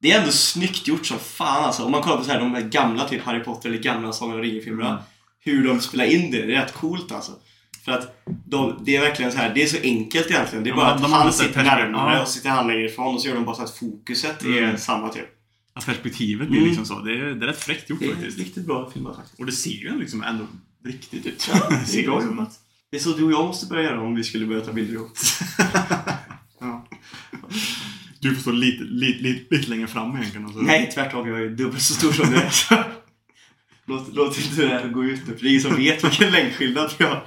Det är ändå snyggt gjort som fan alltså. Om man kollar på så här, de här gamla typ Harry Potter eller gamla Sagan om ringen-filmerna. Mm. Hur de spelar in det, det är rätt coolt alltså. För att de, det är verkligen så här, det är så enkelt egentligen. Det är Ja, bara att han sitter närmare Ja. och sitter han längre ifrån och så gör de bara så att fokuset är Mm. samma typ. Att perspektivet blir Mm. liksom så. Det är, det är rätt fräckt gjort Det är faktiskt. riktigt bra filmat faktiskt. Och det ser ju liksom ändå riktigt ut. Ja, det ser är bra jobbat. Det är så du och jag måste börja göra om vi skulle börja ta bilder ihop. Du får stå lite, lite, lite, lite längre fram egentligen. Och så. Nej, tvärtom. Jag är dubbelt så stor som du är. Låt, låt inte det här gå ut nu, för det är ingen som vet vilken längdskillnad vi har.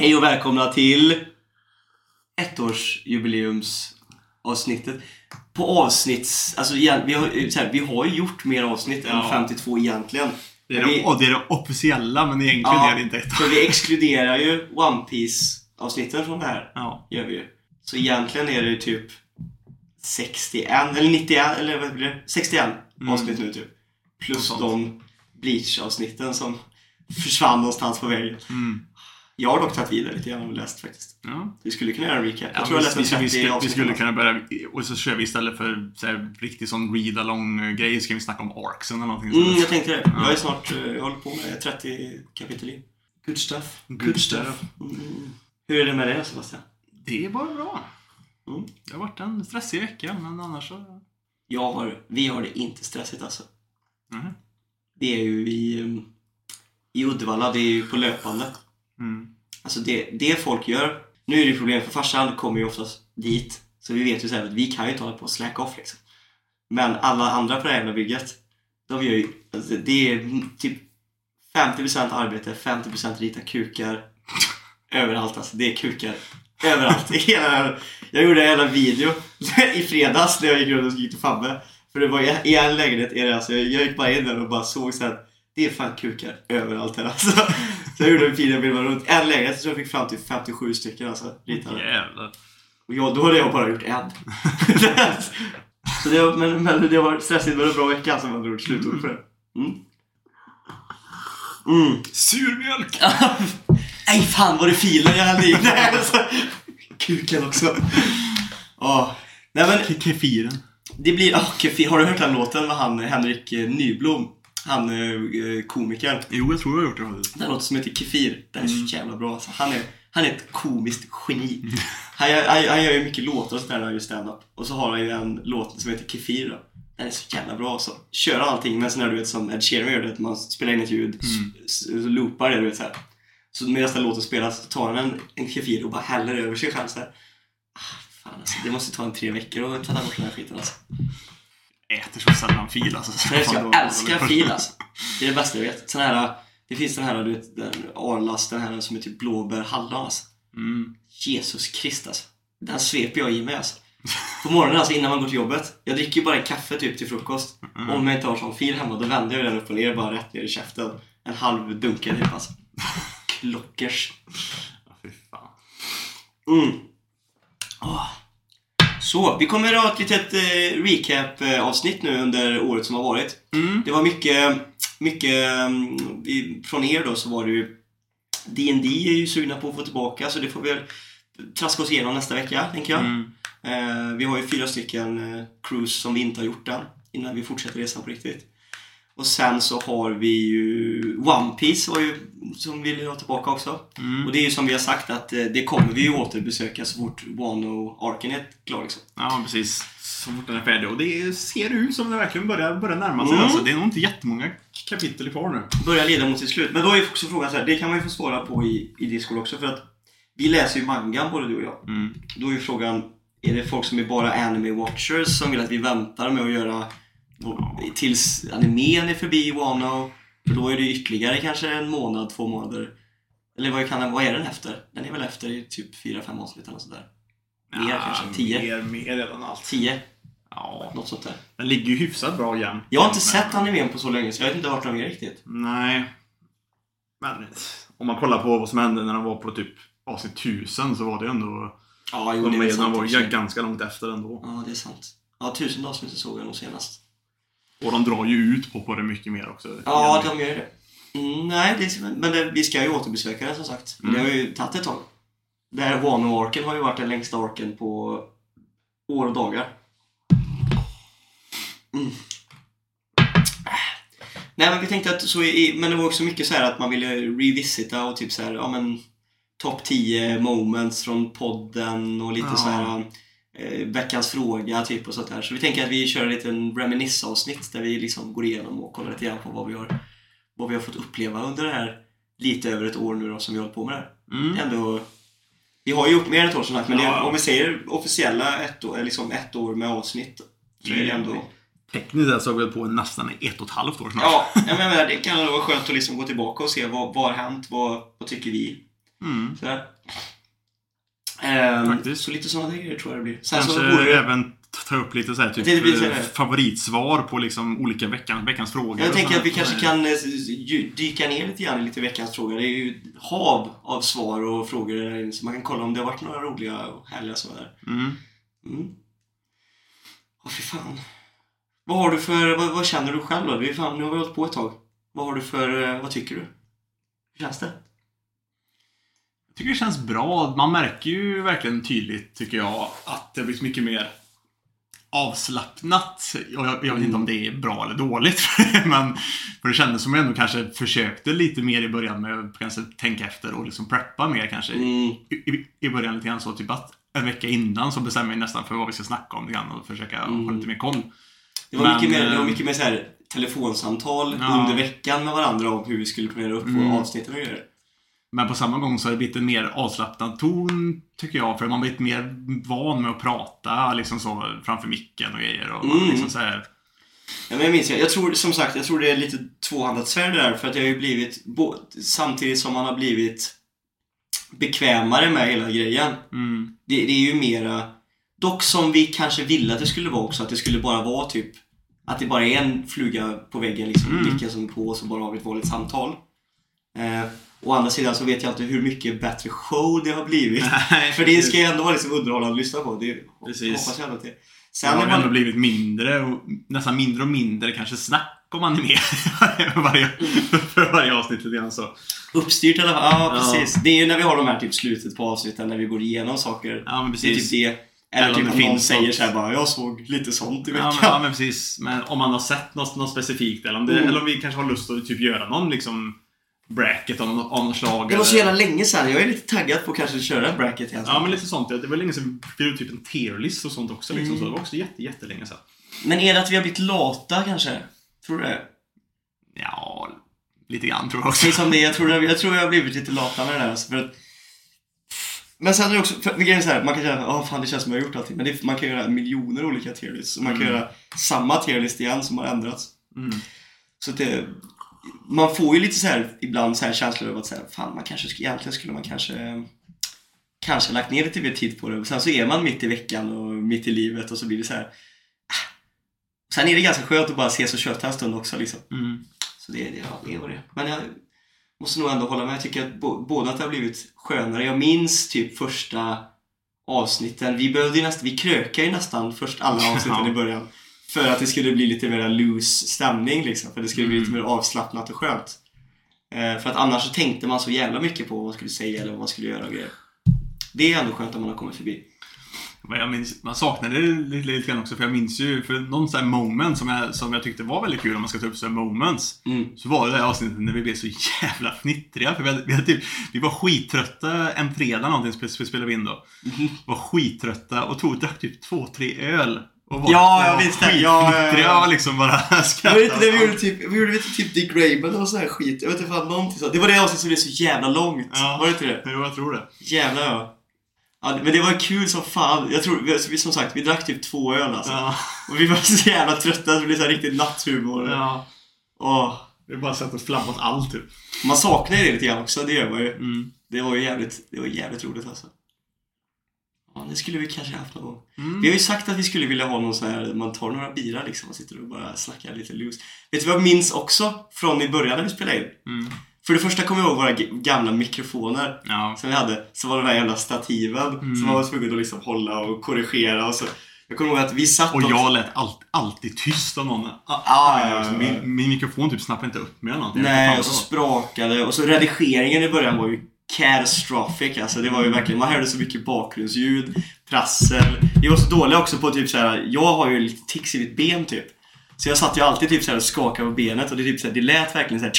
Hej och välkomna till ettårsjubileumsavsnittet. På avsnitts... Alltså igen, vi har, så här, vi har ju gjort mer avsnitt än Ja. 52 egentligen. Det är, Vi- det, och det är det officiella, men egentligen Ja. är det inte ett. För vi exkluderar ju One piece avsnitten från det här. Ja. Gör vi ju. Så egentligen är det ju typ 61, eller 91, eller vad blir det? 61 Mm. avsnitt nu typ. Plus de Bleach-avsnitten som försvann någonstans på vägen. Mm. Jag har dock tagit vidare lite grann och läst faktiskt. ja. Vi skulle kunna göra en recap. Jag Ja, tror jag vi, läste vi, 30 vi, skulle, vi skulle kunna börja, och så kör vi istället för så här, riktigt sån read-along-grej, ska vi snacka om arcsen eller någonting Mm, jag tänkte det. Jag är snart, eh, jag håller på med 30 kapitel in. Good stuff. Good stuff. Mm. Hur är det med dig Sebastian? Det är bara bra. Mm. Det har varit en stressig vecka, men annars så... Jag har, vi har det inte stressigt alltså. Mhm. Det är ju i, um, i Uddevalla, det är ju på löpande. Mm. Alltså det, det folk gör, nu är det ju problem för farsan kommer ju oftast dit. Så vi vet ju så här att vi kan ju inte hålla på och slack off liksom. Men alla andra på det här jävla bygget, de gör ju, alltså det är typ 50% arbete, 50% rita kukar. Överallt alltså, det är kukar. Överallt. I hela, jag gjorde en jävla video i fredags när jag gick runt och gick till Fabbe. För det var i- en lägenhet är det alltså, jag jag gick bara in där och bara såg så här. Det är fan kukar överallt här alltså. Så jag gjorde en video bild runt en lägenhet så jag fick fram till 57 stycken alltså ritade. Jävlar. Och jag, då hade jag bara gjort en. så det var, men, men det var stressigt men en bra vecka alltså med andra ord. Slutord på det. Mm. Mm. Surmjölk! Nej fan var det filen jag hade i? Nej, alltså. Kuken också. Ja. Nej men Ke- Kefiren. det blir, oh, kefir. har du hört den låten med han Henrik Nyblom? Han eh, komikern. Jo, jag tror jag har gjort det faktiskt. Den låten som heter Kefir. Den är så jävla bra alltså. Han är, han är ett komiskt geni. Han gör, han, han gör ju mycket låtar och sådär när han gör stand-up. Och så har han ju en låt som heter Kefir då. Den är så jävla bra alltså. Kör allting med sån här du vet som Ed Sheeran gör det. att Man spelar in ett ljud, Mm. s- s- loopar det du vet så här. Så medan den låten spelas så tar han en, en Kefir och bara häller över sig själv så här. Ah, fan alltså. Det måste ta en tre veckor att tvätta bort den här skiten alltså. Äter så sällan fil alltså. Nej, jag älskar fil alltså. Det är det bästa jag vet. Sån här, det finns den här, du vet, den Arlas, den här som är typ blåbär hallon alltså. Mm. Jesus Krist alltså. Den sveper jag i mig alltså. På morgonen alltså innan man går till jobbet. Jag dricker ju bara en kaffe typ till frukost. Mm. Om jag inte har sån fil hemma då vänder jag den upp och ner bara rätt ner i käften. En halv dunke typ alltså. Klockers. Ja, fy fan. Mm. Åh. Så, vi kommer att ha ett litet eh, recap-avsnitt nu under året som har varit. Mm. Det var mycket, mycket mm, från er då så var det ju D&D är ju sugna på att få tillbaka så det får vi väl traska oss igenom nästa vecka, tänker jag. Mm. Eh, vi har ju fyra stycken eh, cruise som vi inte har gjort än innan vi fortsätter resan på riktigt. Och sen så har vi ju One Piece var ju, som vill ha tillbaka också. Mm. Och det är ju som vi har sagt att eh, det kommer vi ju återbesöka så fort Wano-arken är klar liksom. Ja, precis. Så fort den är färdig. Och det ser ut som det verkligen börjar, börjar närma sig. Mm. Alltså, det är nog inte jättemånga kapitel kvar nu. börjar leda mot sitt slut. Men då är också frågan så här, det kan man ju få svara på i, i Discord också för att vi läser ju mangan både du och jag. Mm. Då är ju frågan, är det folk som är bara anime watchers som vill att vi väntar med att göra tills animen är förbi Wano? För då är det ytterligare kanske en månad, två månader. Eller vad, kan den, vad är den efter? Den är väl efter i typ 4-5 avsnitt eller sådär. Mer kanske? Tio? Mer, mer redan allt. 10? Ja. Något sånt där. Den ligger ju hyfsat bra igen. Jag har inte Men- sett animen på så länge så jag vet inte vart de är riktigt. Nej. Men om man kollar på vad som hände när de var på typ avsnitt 1000 så var det ändå... Ja, jo, De det är sant var också. ju ganska långt efter ändå. Ja, det är sant. Ja, tusen avsnitt såg jag nog senast. Och de drar ju ut på, på det mycket mer också. Ja, de gör det. Mm, nej, det är, men det, vi ska ju återbesöka den som sagt. Mm. Det har ju tagit ett tag. Det här Wano-arken har ju varit den längsta arken på år och dagar. Mm. Nej, men vi tänkte att så i, men det var också mycket så här att man ville revisita och typ så här, ja men topp 10 moments från podden och lite Ja. så här eh, veckans fråga typ och sånt där. Så vi tänker att vi kör en liten reminisce-avsnitt där vi liksom går igenom och kollar lite grann på vad vi har, vad vi har fått uppleva under det här lite över ett år nu då som vi har hållit på med det här. Mm. Ändå, vi har ju gjort mer än ett år som sagt, men det, Ja. om vi säger officiella ett år, liksom ett år med avsnitt så är det ändå... Tekniskt sett så har vi på nästan ett och ett halvt år snart. Ja, jag menar, det kan vara skönt att liksom gå tillbaka och se vad, vad har hänt, vad, vad tycker vi? Mm. Ehm, Faktiskt. Så lite sådana grejer tror jag det blir. Sen Kanske det, även ta upp lite så här, typ, Det här- eh, favoritsvar på liksom olika veckan, veckans frågor. jag tänker att vi kanske kan eh, dyka ner lite grann i lite veckans frågor. Det är ju hav av svar och frågor där inne, så man kan kolla om det har varit några roliga och härliga sådär. Mm. Mm. Åh, fy fan. Vad har du för, vad, vad känner du själv då? Det är fan, nu har vi hållit på ett tag. Vad har du för, eh, vad tycker du? Hur känns det? Jag tycker det känns bra. Man märker ju verkligen tydligt, tycker jag, att det har blivit mycket mer avslappnat. Och jag, jag vet inte om det är bra eller dåligt. men för det kändes som jag ändå kanske försökte lite mer i början med att kanske tänka efter och liksom preppa mer kanske. Mm. I, i, I början lite grann så typ att en vecka innan så bestämmer jag nästan för vad vi ska snacka om grann och försöka Mm. ha lite mer koll. Det var Men, mycket mer, det var eh, mycket mer så här, telefonsamtal Ja. under veckan med varandra om hur vi skulle planera upp Mm. våra avsnitt och grejer. Men på samma gång så har det blivit en mer avslappnad ton, tycker jag. För man har blivit mer van med att prata liksom så framför micken och grejer. Och Mm. liksom så här, Ja, men jag minns, jag, jag tror som sagt, jag tror det är lite tvåhandat svärd där för att jag har ju blivit, samtidigt som man har blivit bekvämare med hela grejen. mm, Det, det är ju mera, dock som vi kanske ville att det skulle vara också, att det skulle bara vara typ att det bara är en fluga på väggen liksom, Mm. vilken som är på och så bara har vi ett vanligt samtal. Eh, å andra sidan så vet jag inte hur mycket bättre show det har blivit. Nej, För det ska ju ändå vara liksom underhållande att lyssna på. Det Precis. hoppas jag ändå det är. Sen Sen har det ändå man, blivit mindre och nästan mindre och mindre kanske snack om man är med för varje, för varje avsnitt lite grann så. uppstyrt i alla fall. Ja, Ja. precis. Det är ju när vi har de här typ slutet på avsnitten när vi går igenom saker. Ja men Det är precis. typ det. Eller, Eller om typ det att någon säger något. så här bara, jag såg lite sånt i Ja veckan. men, ja men precis. Men om man har sett något, något specifikt eller om, det, Mm. eller om vi kanske har lust att typ göra någon liksom bracket av, av något slag. Det var så jävla länge sedan. Jag är lite taggad på att kanske köra en bracket igen. Ja men lite sånt. Det var länge sedan vi gjorde typ en tierlist och sånt också. Liksom. Mm. Så det var också jätte, jättelänge sedan. Men är det att vi har blivit lata kanske? Tror du det? Ja, lite grann tror jag också. Som det. Jag tror, det, jag tror jag har blivit lite lata med det där. alltså, För att... Men sen är det också, för, grejen är så här, man kan känna att fan det känns som jag har gjort allting. Men det, man kan göra miljoner olika tierlists. Och man kan Mm. göra samma tierlist igen som har ändrats. Mm. Så det, man får ju lite så här ibland så här känslor av att säga, fan man kanske egentligen skulle man kanske kanske lagt ner lite mer tid på det. Och sen så är man mitt i veckan och mitt i livet och så blir det så här. ah. Sen är det ganska skönt att bara ses och köta en stund också liksom. Mm. Så det, det, ja, det är vad det är. Men jag måste nog ändå hålla med. Jag tycker att bo, båda att det har blivit skönare. Jag minns typ första avsnitten. Vi behövde ju nästan, vi krökade ju nästan först alla avsnitten i början. För att det skulle bli lite mer loose stämning liksom. För det skulle bli Mm. lite mer avslappnat och skönt. Eh, för att annars så tänkte man så jävla mycket på vad man skulle säga eller vad man skulle göra och grejer. Det är ändå skönt om man har kommit förbi. Men jag minns, man saknade det lite, lite grann också för jag minns ju för någon sån här moment som jag, som jag tyckte var väldigt kul om man ska ta upp sådana moments. Mm. Så var det det här avsnittet när vi blev så jävla fnittriga. För vi, hade, vi, hade typ, vi var skittrötta en fredag någonting spe- spe- spelade vi in då. Mhm. Var skittrötta och tog drack typ två, tre öl. Och var, Ja, jag minns det. Ja, ja, ja. och liksom bara Det var skrattade. inte det vi gjorde typ, vi gjorde typ Dick Raven och sån här skit. Jag vet inte fan någonting så. Det var det avsnittet som blev så jävla långt. Ja. Var det inte det? Jo, jag tror det. Jävlar ja. ja. det- Men det var kul som fan. Jag tror, vi, som sagt, vi drack typ två öl alltså. Ja. Och vi var så jävla trötta så det blev så här riktigt natthumor. ja. Åh. Vi bara satt och flammat allt typ. Man saknar ju det lite grann också, det gör man ju. Mm. Det var ju jävligt, det var jävligt roligt alltså. Det skulle vi kanske haft någon gång. Mm. Vi har ju sagt att vi skulle vilja ha någon sån här, man tar några bira liksom och sitter och bara snackar lite loose. Vet du vad jag minns också från i början när vi spelade in? Mm. För det första kommer jag ihåg våra gamla mikrofoner Ja. som vi hade. Så var det de här jävla stativen Mm. som man var tvungen att liksom hålla och korrigera och så. Jag kommer ihåg att vi satt Och jag lät allt, alltid tyst av någon. Ah, ja, ja, ja. Min, min mikrofon typ snappade inte upp med eller någonting. Nej, och så vad sprakade och så redigeringen i början var ju catastrophic alltså. Det var ju verkligen, man hörde så mycket bakgrundsljud, prassel. Vi var så dåliga också på typ så här. jag har ju lite tics i mitt ben typ. Så jag satt ju alltid typ så här och skakade på benet och det, typ så här, det lät verkligen så här.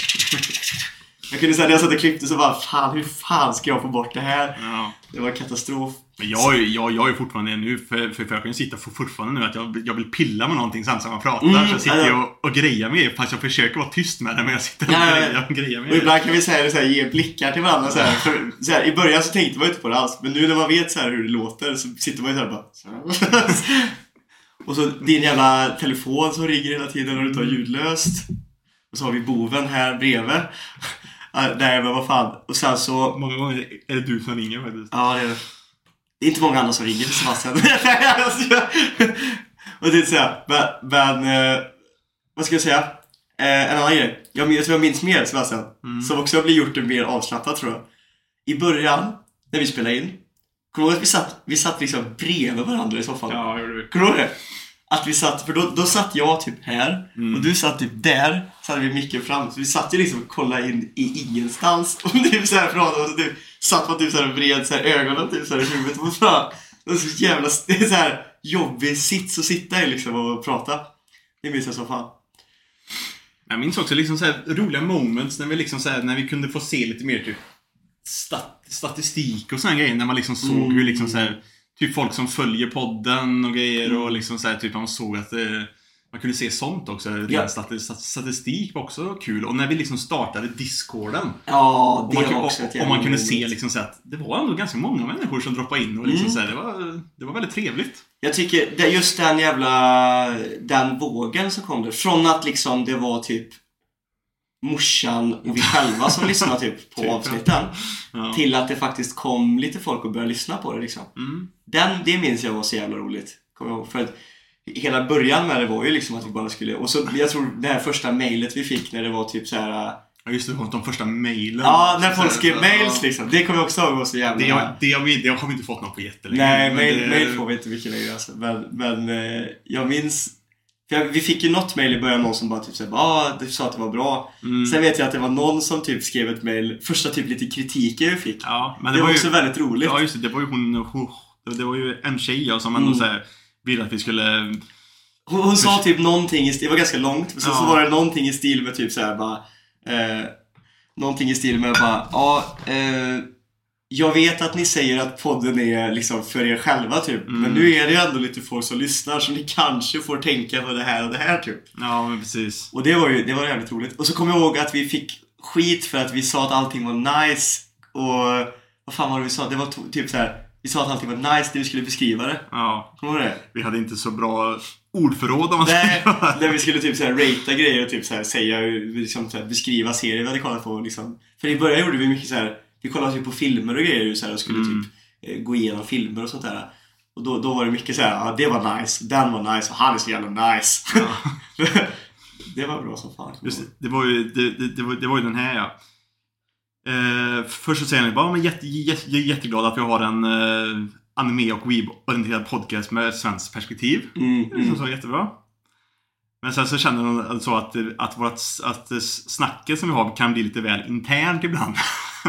Jag kunde säga när jag satt och klippte så bara fan hur fan ska jag få bort det här? Ja. Det var katastrof. Men jag, är ju- jag, jag är fortfarande nu, för, för, för jag kan ju sitta för fortfarande nu att jag, jag vill pilla med någonting samtidigt som jag pratar. Mm, så jag sitter ja, ju ja. och, och grejar med er, fast jag försöker vara tyst med det. Men jag sitter och Ja, ja, ja. grejar, och grejar med Och er. ibland kan vi säga så här, ge blickar till varandra så här, för, så här, I början så tänkte man inte på det alls, men nu när man vet så här hur det låter så sitter man ju så här bara så. Och så din jävla telefon som ringer hela tiden och du tar ljudlöst. Och så har vi boven här bredvid. Nej men vad fan. Och sen så... Många gånger är det du som ringer faktiskt. Ja, det är, det är inte många andra som ringer till Sebastian. och det här, men, men eh, vad ska jag säga? Eh, en annan grej. Jag minns, jag minns mer Sebastian. Mm. Som också har blivit gjort det mer avslappnat tror jag. I början, när vi spelade in. Kommer du ihåg att vi satt, vi satt liksom bredvid varandra i soffan? Ja, gjorde vi. Kommer du ihåg det? Att vi satt, för då, då satt jag typ här Mm. och du satt typ där. Så hade vi micken fram. Så vi satt ju liksom och kollade in i ingenstans. Och typ så här pratade och så typ satt man typ så här och vred så här ögonen typ så här i huvudet. Och fan, det var så jävla, det är så här jobbig sits att sitta i liksom och prata. Det minns jag som fan. Jag minns också liksom så här roliga moments när vi liksom så här, när vi kunde få se lite mer typ stat statistik och såna grejer. När man liksom såg Mm. hur liksom så här, typ folk som följer podden och grejer Mm. och liksom så här, typ man såg att eh, man kunde se sånt också. Ja. Statistik var också kul. Och när vi liksom startade discorden. Ja, Och det man, var kunde- också ett och, och man kunde se liksom så att det var ändå ganska många människor som droppade in och liksom Mm. så här, det, var, det var väldigt trevligt. Jag tycker det, just den jävla den vågen som kom där. Från att liksom det var typ morsan och vi själva som lyssnade typ på Typ, avsnitten. Ja. Till att det faktiskt kom lite folk och började lyssna på det liksom. Mm. Den, det minns jag var så jävla roligt. Kommer jag ihåg. För att hela början med det var ju liksom att vi bara skulle... Och så jag tror det här första mejlet vi fick när det var typ så här. Ja just det, de första mejlen. Ja, när folk skrev mails liksom. Det kommer jag också ihåg så jävla... Det, har- det, har vi, det har vi inte fått något på jättelänge. Nej, men mail, det- mail får vi inte mycket längre alltså. Men, men eh, jag minns... Jag, vi fick ju något mail i början, någon som bara typ såhär, ah, du sa att det var bra. Mm. Sen vet jag att det var någon som typ skrev ett mail, första typ lite kritiken vi fick. Ja, men det, det, var var också ju... väldigt roligt. Ja, just det. Det var ju hon... hon det- det var ju en tjej ja, som ändå Mm. så här ville att vi skulle... Hon, hon sa typ någonting, i stil, det var ganska långt, men sen så Ja. var det någonting i stil med typ såhär bara... Eh, någonting i stil med bara, ja, eh, jag vet att ni säger att podden är liksom för er själva typ. Mm. Men nu är det ju ändå lite folk som lyssnar så ni kanske får tänka på det här och det här typ. Ja, men precis. Och det var ju det var jävligt roligt. Och så kommer jag ihåg att vi fick skit för att vi sa att allting var nice. Och vad fan var det vi sa? Det var typ så här. Vi sa att allting var nice när vi skulle beskriva det. Ja, Kommer du det? vi hade inte så bra ordförråd om man Nej, säger. när vi skulle typ så här ratea grejer och typ så här säga, liksom så här, beskriva serier vi hade kollat på liksom. För i början gjorde vi mycket så här. Vi kollade typ på filmer och grejer så här, och skulle Mm. typ eh, gå igenom filmer och sånt där. Och då, då var det mycket så här, ja det var nice, den var nice och han är så jävla nice. det var bra som fan. Just det, det var ju, det, det, det, var, det var ju den här ja. Eh, först så säger ni bara, "Ja, men jätte, jätte, jätteglad att vi har en eh, anime och weeb-orienterad podcast med svenskt perspektiv. Mm, mm. så jättebra. Men sen så känner hon alltså att, att, vårt, att snacket som vi har kan bli lite väl internt ibland.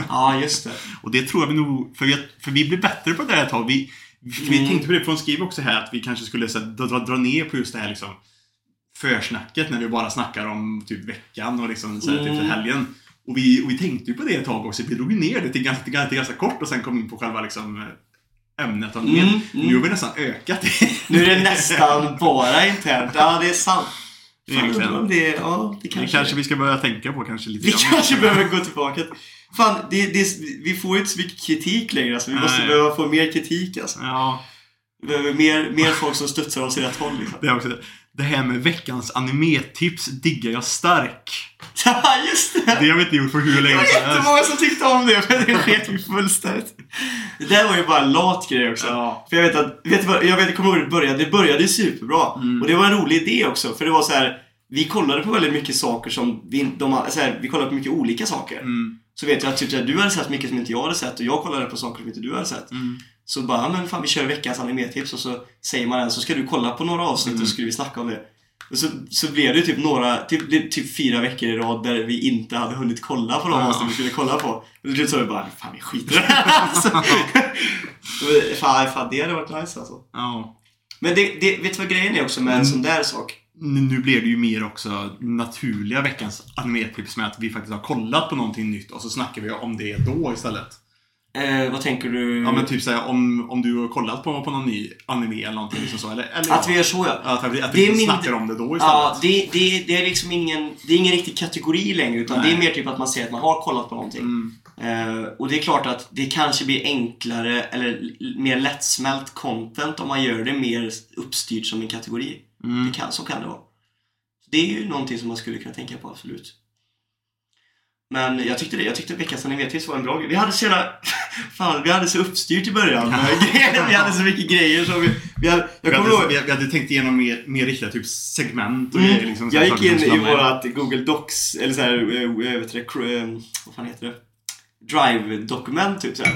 Ja, just det. Och det tror vi nog, för vi, för vi blir bättre på det här ett tag. Vi, vi Mm. tänkte på det, för hon skriver också här att vi kanske skulle så, dra, dra, dra ner på just det här liksom försnacket när vi bara snackar om typ veckan och liksom så här, typ Mm. helgen. Och vi, och vi tänkte ju på det ett tag också. Vi drog ner det till ganska, till, till ganska kort och sen kom in på själva liksom ämnet. Och Mm, mm. Nu har vi nästan ökat det. Nu är det nästan bara internt. Ja, det är sant. Fan, det, ja, det Det kanske, kanske vi ska börja tänka på kanske lite vi kanske behöver gå tillbaka. Fan, det, det, vi får ju inte så mycket kritik längre. Alltså. Vi måste Nej. behöva få mer kritik. Alltså. Ja, Vi behöver mer, mer folk som studsar oss i rätt håll. Liksom. det är också det. Det här med veckans animetips diggar jag stark. Ja, just det! Det har vi inte gjort för hur Det länge var som helst. jättemånga som tyckte om det, men det sket vi fullständigt. Det där var ju bara en lat grej också. Ja. För jag vet att, vet vad, jag vet, jag kommer ihåg hur det började. Det började ju superbra. Mm. Och det var en rolig idé också, för det var så här. vi kollade på väldigt mycket saker som vi, de, så här, vi kollade på mycket olika saker. Mm. Så vet jag att typ, du hade sett mycket som inte jag hade sett och jag kollade på saker som inte du hade sett. Mm. Så bara, men fan vi kör veckans animetips och så säger man en så ska du kolla på några avsnitt Mm. och så skulle vi snacka om det. Och så, så blev det typ några, typ, typ fyra veckor i rad där vi inte hade hunnit kolla på de Ja. avsnitt vi skulle kolla på. Och till slut så var vi bara, fan vi skiter i det här. alltså. Fan, fan, det hade varit nice alltså. Ja. Men det, det, vet du vad grejen är också med en Mm. sån där sak? Nu blir det ju mer också naturliga veckans animetips med att vi faktiskt har kollat på någonting nytt och så snackar vi om det då istället. Eh, vad tänker du? Ja men typ såhär om, om du har kollat på, på någon ny anime eller någonting liksom så. Eller, eller Att vi gör så ja. att att Det vi min- snackar om det då istället. Ja, det, det, det är liksom ingen, det är ingen riktig kategori längre utan Nej. det är mer typ att man säger att man har kollat på någonting. Mm. Eh, och det är klart att det kanske blir enklare eller mer lättsmält content om man gör det mer uppstyrt som en kategori. Mm. Det kan, så kan det vara. Det är ju någonting som man skulle kunna tänka på, absolut. Men jag tyckte det, jag tyckte veckans animetips var en bra grej. Vi hade så jävla, fan, vi hade så uppstyrt i början. vi hade så mycket grejer som vi, vi hade, jag Vi hade, ihåg vi, vi hade tänkt igenom mer, mer riktiga typ segment och Mm. grejer. Liksom, jag gick in i vårat Google Docs, eller såhär, äh, vet det, cr- eh, vad fan heter det? Drive-dokument typ såhär.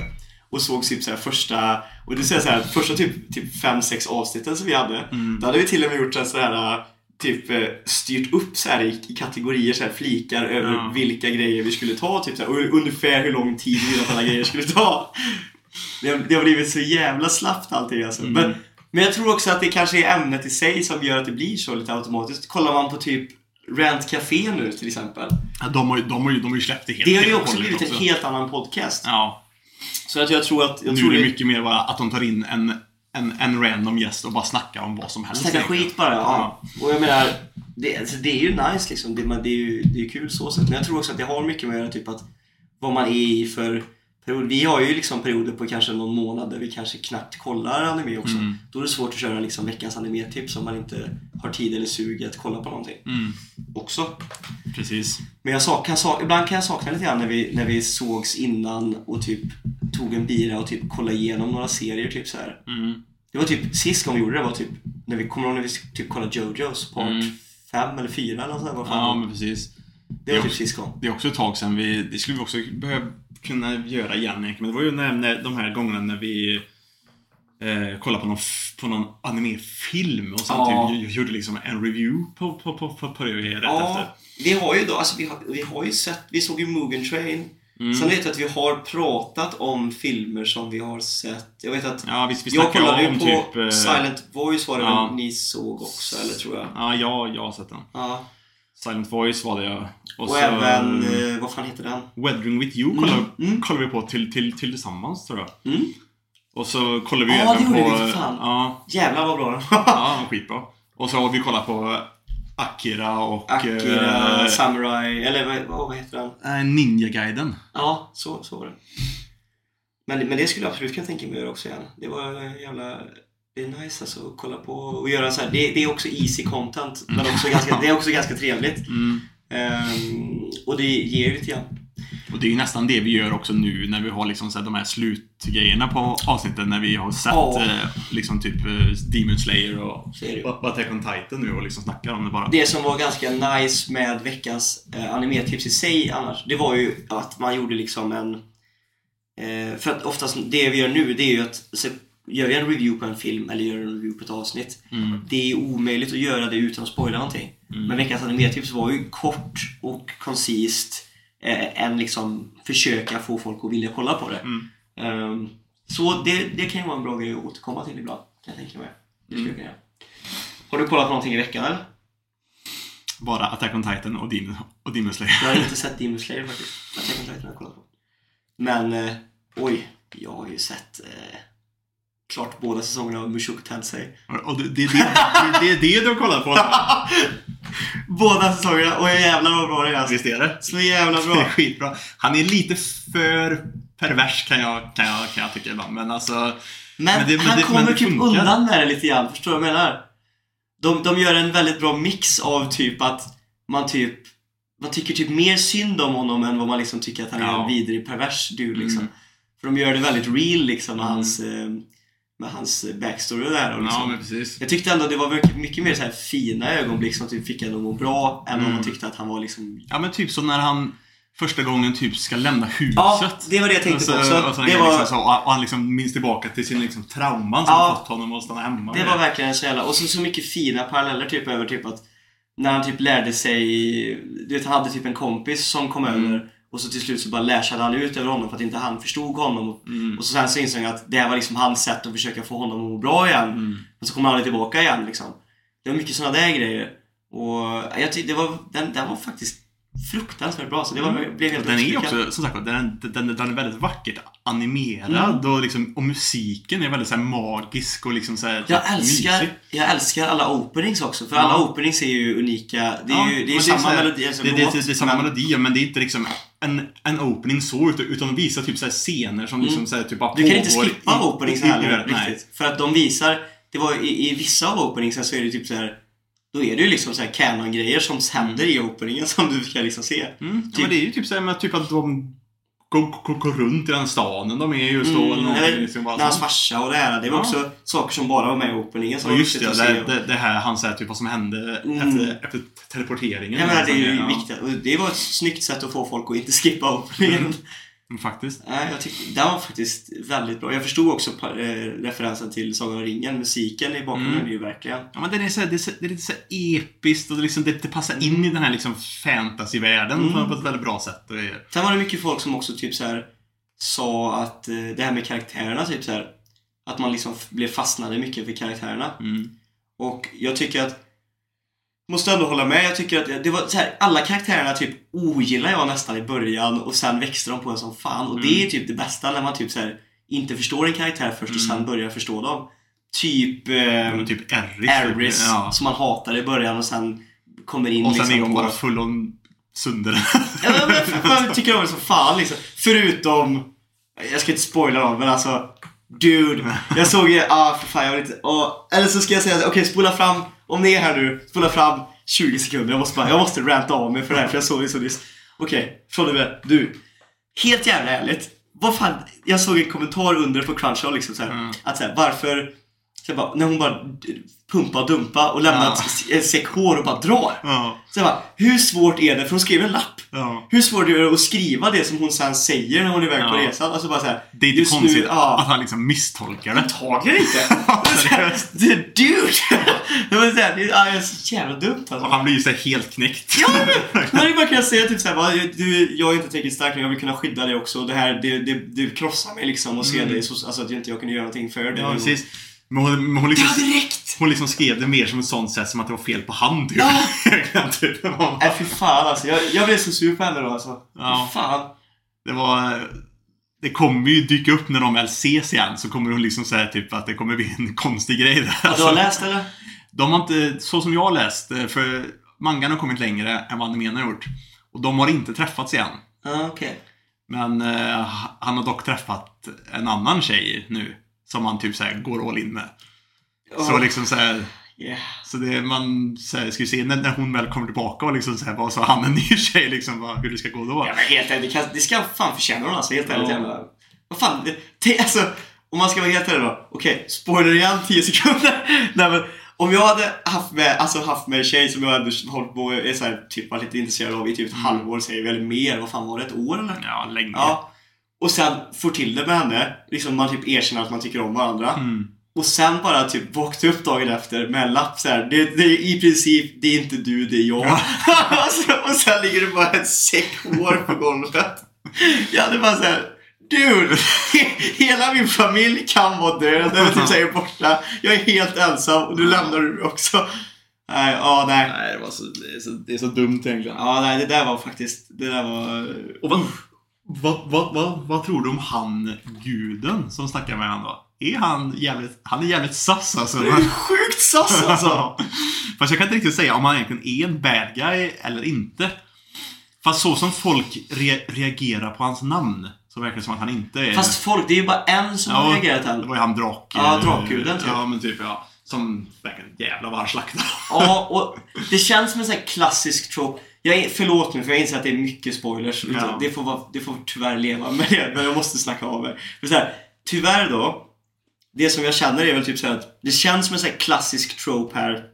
Och såg typ såhär första, och det säger såhär, första typ, typ fem sex avsnitten som vi hade. Mm. Då hade vi till och med gjort en sån här typ eh, styrt upp så här i, kategorier, så här flikar över Ja. vilka grejer vi skulle ta typ så här, och ungefär hur lång tid vi att alla grejer skulle ta. Det har, det har blivit så jävla slappt allting alltså. Mm. Men, men jag tror också att det kanske är ämnet i sig som gör att det blir så lite automatiskt. Kollar man på typ Rant Café nu till exempel. Ja, de, har de, har de har ju släppt det helt Det har ju också blivit en helt annan podcast. Ja. Så att jag tror att... Jag nu tror är det mycket mer bara att de tar in en, en, en random gäst och bara snackar om vad som helst. Snacka skit bara, ja. Och jag menar, det, alltså, det är ju nice liksom. Det, det är ju det är kul så sätt. Men jag tror också att det har mycket med att göra typ att vad man är i för period. Vi har ju liksom perioder på kanske någon månad där vi kanske knappt kollar anime också. Mm. Då är det svårt att köra liksom veckans anime-tips om man inte har tid eller sug att kolla på någonting Mm, också. precis. Men jag sak, kan, sak, ibland kan jag sakna lite grann när vi, när vi sågs innan och typ tog en bira och typ kollade igenom några serier typ så här. Mm. Det var typ, sist gången vi gjorde det var typ, när vi kommer ihåg när vi typ kollade Jojos part Mm. fem eller fyra eller nåt sånt där. Ja, men precis. det var jo. typ sist gång. Det är också ett tag sedan vi... Det skulle vi också behöva kunna göra igen egentligen. Men det var ju när, när, de här gångerna när vi eh, kollade på någon, på någon animefilm och sen Ja. typ, gjorde liksom en review på, på, på, på, på det rätt Ja, efter. vi har ju då, alltså vi har, vi har ju sett, vi såg ju Mugen Train. Mm. Sen vet jag att vi har pratat om filmer som vi har sett. Jag vet att Ja, visst, vi jag kollade ju på typ... eh, Silent Voice var det ja. väl ni såg också, eller tror jag. Ja, jag, jag har sett den. Ja. Silent Voice var det ja. Och, så, även, eh, vad fan heter den? Weathering with you kollade, Mm, mm. kollade vi på till, till, till tillsammans tror jag. Mm. Och så kollade vi Ja, även det på... gjorde vi för fan. Ja, Jävlar vad bra den ja, skitbra. Och så har vi kollat på Akira och... Akira, eh, Samurai, eller vad, vad heter den? eh, Ninja-guiden. Ja, så, så var det. Men, men det skulle jag absolut kunna tänka mig att göra också igen. Det var jävla... Det är nice alltså att kolla på och göra så här. Det, det är också easy content, men också ganska, det är också ganska trevligt. Mm. Ehm, och det ger lite grann. Och det är ju nästan det vi gör också nu när vi har liksom så här, de här slutgrejerna på avsnitten när vi har sett Ja. eh, liksom typ eh, Demon Slayer och ju. Attack on Titan nu och liksom snackar om det bara. Det som var ganska nice med veckans eh, animetips i sig annars, det var ju att man gjorde liksom en... Eh, för att oftast det vi gör nu, det är ju att gör vi en review på en film eller gör en review på ett avsnitt, Mm. det är omöjligt att göra det utan att spoila någonting. Mm. Men veckans animetips var ju kort och koncist eh, än liksom försöka få folk att vilja kolla på det. Mm. Ehm, så det, det kan ju vara en bra grej att återkomma till ibland, kan jag tänka mig. Det skulle jag kunna göra. Har du kollat på någonting i veckan eller? Bara Attack on Titan och Demon, och Demon Slayer. Jag har inte sett Demon Slayer faktiskt. Attack on Titan har jag kollat på. Men, eh, oj, jag har ju sett eh, klart båda säsongerna av Mushoku Tensei. Och det, det, det, det, är det du har kollat på? båda säsongerna, och jävlar vad bra det är alltså. Visst är det? Så jävla är bra. skitbra. Han är lite för pervers kan jag, kan jag, kan jag tycka ibland. Men alltså... Men, Men det- men han det- kommer men typ funkar. undan med det lite grann, förstår du vad jag menar? De, de gör en väldigt bra mix av typ att man typ man tycker typ mer synd om honom än vad man liksom tycker att han är Ja. en vidrig pervers dude liksom. Mm. För de gör det väldigt real liksom Mm. hans eh, med hans backstory och det här. Och liksom. Ja, men precis. Jag tyckte ändå det var mycket, mycket mer så här fina ögonblick som typ fick en att må bra än om Mm. man tyckte att han var liksom... Ja, men typ som när han första gången typ ska lämna huset. Ja, det var det jag tänkte på Och så- också. och så Det var- liksom så, och han liksom minns tillbaka till sin liksom trauman som Ja. fått honom att stanna hemma. Det var verkligen så jävla... Och så, så mycket fina paralleller typ över typ att när han typ lärde sig... Du vet, han hade typ en kompis som kom Mm. över och så till slut så bara lashade han ut över honom för att inte han förstod honom. Och, Mm. och så sen så insåg han att det här var liksom hans sätt att försöka få honom att må bra igen. Mm. Och så kommer han aldrig tillbaka igen liksom. Det var mycket sådana där grejer. Och jag tyckte det var... Den, den var faktiskt fruktansvärt bra. Så det var, Mm. blev helt Den är också, som sagt den, den, den är väldigt vackert animerad Mm. och, liksom, och musiken är väldigt så magisk och liksom så här, Jag älskar, mysig. jag älskar alla openings också, för Ja. alla openings är ju unika. Det är Ja, ju det är men samma melodi, alltså Det, det, det, det är samma men- melodi, men det är inte liksom en, en opening så, utan, de visar typ så här scener som liksom så här, typ bara Mm. Du kan inte skippa i- openings i- heller nej. riktigt. För att de visar, det var i, i vissa av openingsen så är det typ så här. Då är det ju liksom så här canon-grejer som händer i openingen som du kan liksom se. Mm, ja, Typ- men det är ju typ så här med typ att de går runt i den staden de är just då. eller Mm, någonting, eller liksom bara hans så. farsa och det här. Det var Ja. också saker som bara var med i openingen som Ja just viktigt det, det, det, det här han säger typ vad som hände Mm. efter, efter teleporteringen. Jag menar, det är ju Ja, viktigt. Och det var ett snyggt sätt att få folk att inte skippa openingen. Mm. Faktiskt. Nej, jag tyckte den var faktiskt väldigt bra. Jag förstod också eh, referensen till Sagan om ringen. Musiken i bakgrunden Mm. är ju verkligen... Ja, men det, är så här, det, är så, det är lite så episkt och det, liksom, det, det passar in i den här liksom fantasyvärlden Mm. på, ett väldigt bra sätt. Sen var det mycket folk som också typ så här sa att eh, det här med karaktärerna typ så här att man liksom blev fastnade mycket för karaktärerna. mm. Och jag tycker att Måste ändå hålla med. Jag tycker att det- var så här, alla karaktärerna typ ogillar jag nästan i början och sen växte de på en som fan. Och det är typ det bästa när man typ så här inte förstår en karaktär först och sen börjar förstå dem. Typ eh, typ Eris. Aris Ja. som man hatar i början och sen kommer in Och sen liksom är hon bara full om sönder. Ja, men man tycker om det som fan liksom. Förutom... Jag ska inte spoila dem, men alltså... Dude, jag såg ju... Ah, för fan, jag vill inte... ah, eller så ska jag säga okej, spola fram... Om ni är här nu, spola fram 20 sekunder. Jag måste bara... Jag måste ranta av mig för det här, för jag såg det så nyss. Okej, från och med. Du. Helt jävla ärligt. Vad fan... Jag såg en kommentar under på Crunchyroll liksom så här, Mm. Att så här, varför... Så bara, när hon bara pumpa och dumpa och lämnar Ja. ett säck hår och bara drar. ja. Så jag bara, hur svårt är det? För hon skrev en lapp. ja. Hur svårt är det att skriva det som hon sen säger när hon är iväg på Ja. resan? Alltså bara såhär, Det är inte konstigt nu, ja. att han liksom misstolkar det. Antagligen inte! Dude! det var såhär, det ja, det är så jävla dumt Och alltså. han blir ju så här helt knäckt. Ja, men man hade bara kunnat säga typ såhär, bara, du, jag är inte tillräckligt stark, jag vill kunna skydda dig också. Det här, det, det, det krossar mig liksom och se dig så, alltså att jag inte jag kunde göra någonting för dig. Mm. Ja, precis. Men hon, men hon, Ja, liksom, direkt! hon liksom skrev det mer som ett sånt sätt som att det var fel på hand. Typ. Ja. typ. Nej fy fan alltså, jag, jag blev så sur på henne då alltså. Ja. Fy fan. Det var... Det kommer ju dyka upp när de väl ses igen så kommer hon liksom säga typ att det kommer bli en konstig grej där. Ja, du har läst eller? De har inte, så som jag har läst, eh, för mangan har kommit längre än vad animen har gjort. Och de har inte träffats igen. Ja, okej. Men eh, han har dock träffat en annan tjej nu. Som han typ så här går all in med. Så Ja. liksom så här, Yeah. Så det man så här, ska vi se när, när hon väl kommer tillbaka och liksom så här, vad sa han en ny tjej liksom, vad, hur det ska gå då. Ja, men helt ärligt, det, kan, det ska fan förtjäna hon alltså. Helt ärligt Ja. Vad fan, det, det, alltså, om man ska vara helt ärlig då. Okej, spoiler igen 10 sekunder. Nej men, om jag hade haft med, alltså haft med en tjej som jag ändå hållit på, är så här, typ lite intresserad av i typ ett halvår, säger vi, eller mer. Vad fan var det? Ett år eller? Ja, länge. Ja. Och sen får till det med henne. Liksom man typ erkänner att man tycker om varandra. Mm. Och sen bara typ vakna upp dagen efter med en lapp så här. Det, det är i princip, det är inte du, det är jag. och, så, och sen ligger det bara ett säck hår på golvet. Jag hade bara såhär, dude! he- Hela min familj kan vara död, eller typ säger borta. Jag är helt ensam och nu lämnar du mig också. Nej, ja, nej. Nej, det, var så, det, är så, det är så dumt egentligen. Ja, nej, det där var faktiskt, det där var... Och vad, vad, vad, vad, vad tror du om han guden som snackar med honom då? Är han jävligt, han är jävligt sass alltså. Det är sjukt sass alltså! Fast jag kan inte riktigt säga om han egentligen är en bad guy eller inte. Fast så som folk re reagerar på hans namn så verkar det som att han inte är... Fast folk, det är ju bara en som har reagerat Det än. var ju han drak... Ja, drakguden, typ. Ja, men typ ja. Som verkligen jävlar vad han slaktade. Ja, och det känns som en sån här klassisk trope. Jag förlåt mig för jag inser att det är mycket spoilers. Ja. Det, får vara, det får tyvärr leva med det, men jag måste snacka av mig. För så här, tyvärr då, det som jag känner är väl typ så här att det känns som en här klassisk trope här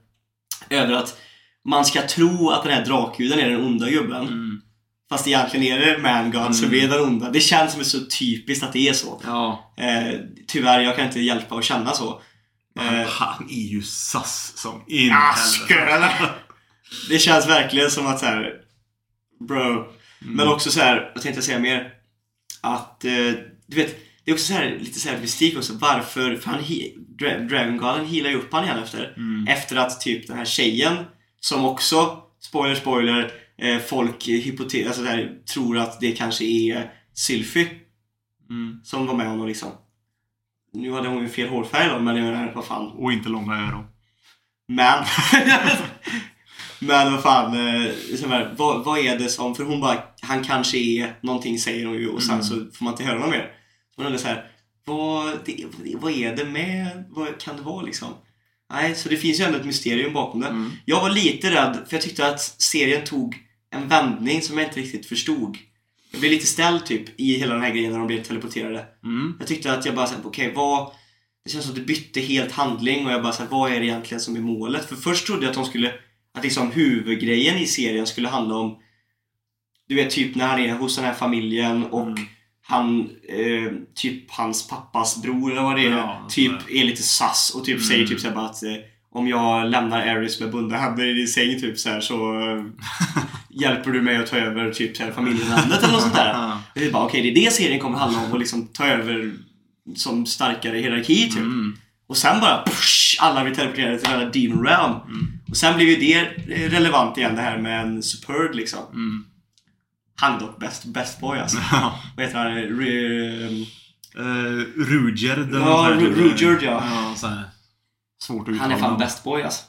över att man ska tro att den här drakguden är den onda gubben. Mm. Fast egentligen är det Man-God som är den onda. Det känns som så typiskt att det är så. Ja. Eh, tyvärr, jag kan inte hjälpa att känna så. Han, Eh, han är ju sass som in! Det känns verkligen som att så här, Bro. Men också så här, vad tänkte jag säga mer? Att, eh, du vet, det är också så här, lite så här mystik också. Varför? För han, he- Dra- Dragon Garden healar ju upp han igen efter. Efter att typ den här tjejen, som också, spoiler spoiler, eh, folk hypote- alltså där, tror att det kanske är Sylphy Mm. som var med honom liksom. Nu hade hon ju fel hårfärg då, men jag menar, vad fan. Och inte långa öron. Men... men vad fan, eh, så här, vad, vad är det som... För hon bara, han kanske är någonting säger hon ju och sen Mm. så får man inte höra något mer. Hon undrar så här, vad, det, vad är det med, vad kan det vara liksom? Nej, så det finns ju ändå ett mysterium bakom det. Mm. Jag var lite rädd, för jag tyckte att serien tog en vändning som jag inte riktigt förstod. Jag blev lite ställd typ i hela den här grejen när de blev teleporterade. Mm. Jag tyckte att jag bara såhär, okej vad... Det känns som att det bytte helt handling och jag bara såhär, vad är det egentligen som är målet? För först trodde jag att de skulle, att liksom huvudgrejen i serien skulle handla om Du vet typ när han är hos den här familjen och Mm. han, eh, typ hans pappas bror eller vad det är, Ja, typ sådär. är lite sass och typ Mm. säger typ såhär bara att eh, om jag lämnar Aris med bundna händer i din säng typ såhär så eh, hjälper du mig att ta över typ såhär familjenamnet eller något sånt där. Ja. Det är bara, okej, det är det serien kommer handla om, att liksom ta över som starkare hierarki typ. Mm. Och sen bara, push, alla blir teleporterade till den här Demon Realm. Och sen blev ju det eh, relevant igen, det här med en Superd liksom. Mm. Han är dock best, best boy alltså. Vad heter han? Re, Uh, Ruger. eller Ja, något sånt här, Ru- typ. Ruger, ja. Svårt att uttala. han är fan best boy alltså.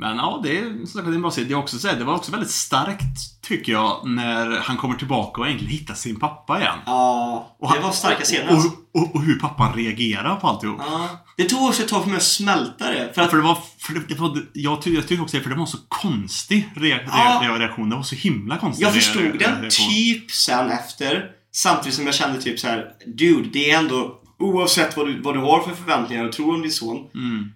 Men ja, det är, det en bra serie. Det, också, så här, det var också väldigt starkt, tycker jag, när han kommer tillbaka och egentligen hittar sin pappa igen. Ja, Och det han- var starka scener Och, alltså. och, och hur pappan reagerar på alltihop. Ja. Det tog också ett tag för mig att smälta det. För att För det var, för det, det var jag, tyckte, jag tyckte också det, för det var en så konstig rea, Ja. rea, reaktion. Det var så himla konstig Jag förstod rea- den reaktion. typ sen efter. Samtidigt som jag kände typ så här: Dude, det är ändå Oavsett vad du, vad du har för förväntningar och tror om din son Mm.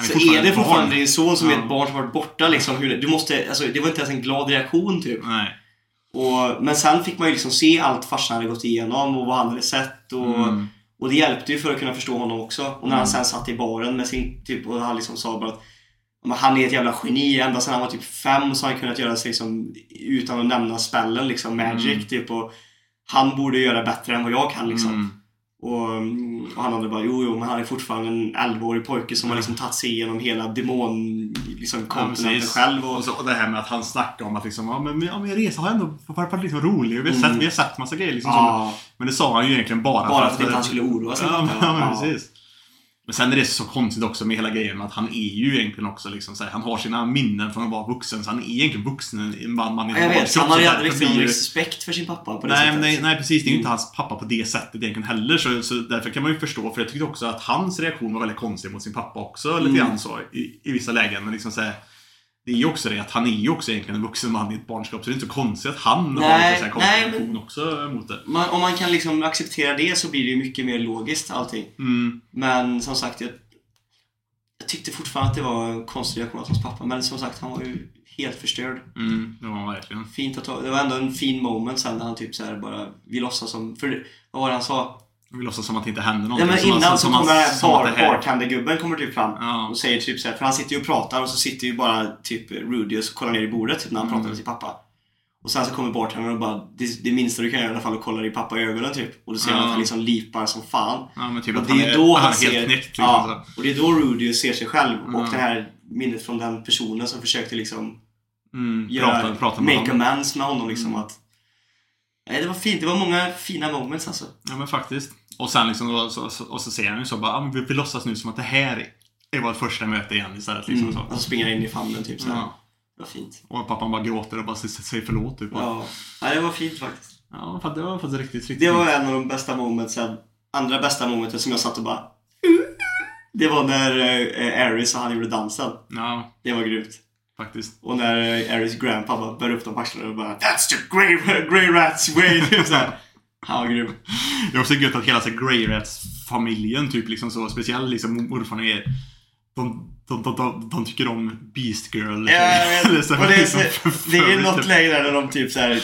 Så är det barn. fortfarande din son som är Ja. ett barn som varit borta liksom. Hur, du måste, alltså, det var inte ens en glad reaktion typ. Nej. Och, men sen fick man ju liksom se allt farsan hade gått igenom och vad han hade sett. Och, Mm. och det hjälpte ju för att kunna förstå honom också. Och när han sen satt i baren med sin typ och han liksom sa bara att men han är ett jävla geni. Ända sedan han var typ fem så har han kunnat göra sig liksom, utan att nämna spellen liksom, magic Mm. typ. Och han borde göra bättre än vad jag kan liksom. Mm. Och, och han hade bara, jo, jo, men han är fortfarande en 11-årig pojke som har liksom tagit sig igenom hela demon liksom, Ja, själv. Och, Och, så, och det här med att han snackar om att liksom, ja, men, ja, min resa har ändå varit liksom rolig. Vi har, Mm. sett, vi har sett massa grejer liksom. som- ja, Men det sa han ju egentligen bara, bara för att inte han skulle oroa sig. Ja, men, ja, men precis. Men sen är det så konstigt också med hela grejen med att han är ju egentligen också liksom så här, Han har sina minnen från att vara vuxen, så han är egentligen vuxen. En man, man i jag vet, han har ju aldrig det- respekt för sin pappa på det Nej, sättet. nej, nej, precis. Det är ju inte Mm. hans pappa på det sättet egentligen heller. Så, så därför kan man ju förstå, för jag tyckte också att hans reaktion var väldigt konstig mot sin pappa också. Lite Mm. grann så, i, i vissa lägen. Men liksom så här, det är ju också det att han är ju också egentligen en vuxen man i ett barnskap. Så det är inte så konstigt att han har Nej, så här konstig men- reaktion också mot det. Man, om man kan liksom acceptera det så blir det ju mycket mer logiskt allting. Mm. Men som sagt, jag, jag tyckte fortfarande att det var en konstig reaktion av hans pappa. Men som sagt, han var ju helt förstörd. Mm, det var han verkligen. Fint att ta, det var ändå en fin moment sen när han typ så här bara, vi låtsas som, för vad var det han sa? Vi låtsas som att det inte händer Ja, någonting. men Som innan att- så som kommer den här som bartendergubben kommer typ fram Ja. och säger typ så här, för han sitter ju och pratar och så sitter ju bara typ Rudy och kollar ner i bordet typ när han Mm. pratar med sin pappa. Och sen så kommer bartendern och bara, det, det minsta du kan göra i alla fall är att kolla din pappa i ögonen typ. Och då ser man Ja. att han liksom lipar som fan. Ja, men typ Och det är är, då han han är helt ser, knäckt. Liksom, ja, så. och det är då Rudy ser sig själv och det här minnet från den personen som försökte liksom Mm, göra, prata, prata med make amends med honom liksom Mm. att Nej, det var fint. Det var många fina moments alltså. Ja men faktiskt. Och sen liksom, och så, och så säger han ju så bara, ah, vi, vi låtsas nu som att det här är vårt första möte igen istället. Liksom, Mm. så. Och så springer han in i famnen typ så här. Ja. Det var fint. Och pappan bara gråter och bara säger förlåt typ. Ja, Ja. Det var fint faktiskt. ja fan, det var faktiskt riktigt, riktigt Det var en av de bästa momentsen. Andra bästa momentet som jag satt och bara... Det var när eh, Aris och han gjorde dansen. Ja, Det var grymt. faktiskt. Och när eh, Aris grandpa bara bär upp dem på axlarna och bara That's the grey, grey rats way! Typ. Ja, grym. Det är också gött att hela så Grey Rats-familjen, typ liksom så, speciellt liksom morfarna är de, de, de, de, tycker om Beast Girl. Ja, jag vet. Och det, är, liksom det är något läge där de typ så här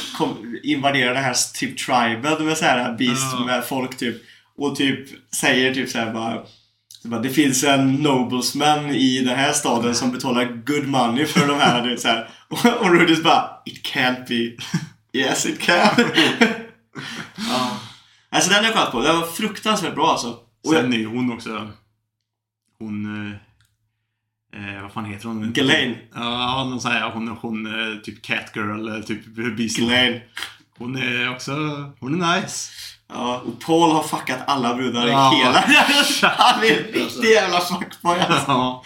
invaderar det här typ triben med så här beast med folk typ. Och typ säger typ så här bara, Det finns en noblesman i den här staden som betalar good money för de här. Du vet, så här. Och, och Rudis bara It can't be. Yes it can. Ja. Alltså den har jag kollat på. Den var fruktansvärt bra alltså. Och Sen är ju hon också... Hon... Eh, eh, vad fan heter hon? Ghislaine. Ja, någon sån här, hon, hon eh, typ Catgirl typ Beast. Ghislaine. Hon är också... Hon är nice. Ja, och Paul har fuckat alla brudar Ja. i hela... Han är en riktig jävla fuckboy alltså. Ja.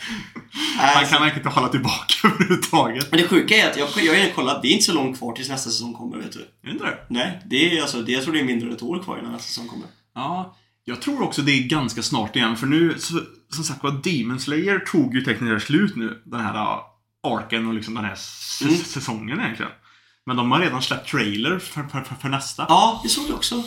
Han Alltså, kan inte hålla tillbaka överhuvudtaget. Men det sjuka är att jag, jag har kollat, det är inte så långt kvar tills nästa säsong kommer vet du. Är det inte det? Nej, det är alltså, det, jag tror det är mindre än ett år kvar innan nästa säsong kommer. Ja, jag tror också det är ganska snart igen. För nu, så, som sagt var, Demon Slayer tog ju tekniskt slut nu. Den här uh, arken och liksom den här Mm. säsongen egentligen. Men de har redan släppt trailer för, för, för, för nästa. Ja, det såg jag också.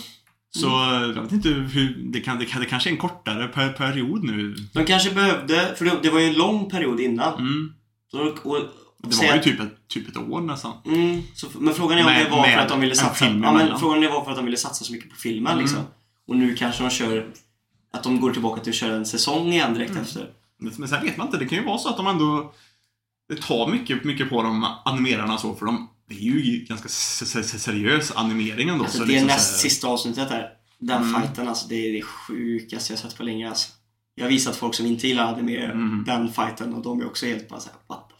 Så jag vet inte hur... Det, kan, det, kan, det kanske är en kortare per, period nu. De kanske behövde, för det, det var ju en lång period innan. Mm. Så, och, Det var ju typ ett, typ ett år nästan. Mm, så, men frågan är om Med- det var för att de ville satsa... Ja, men frågan är var för att de ville satsa så mycket på filmen Mm. liksom. Och nu kanske de kör... Att de går tillbaka till att köra en säsong igen direkt Mm. efter. Men sen vet man inte. Det kan ju vara så att de ändå... Det tar mycket, mycket på de animerarna så. För de, det är ju ganska se- se- se- seriös animering ändå. Alltså, så det är liksom näst här- sista avsnittet där. Den Mm. fighten alltså, det är det sjukaste jag sett på länge alltså. Jag har visat folk som inte gillar anime Mm. den fighten och de är också helt bara såhär, what the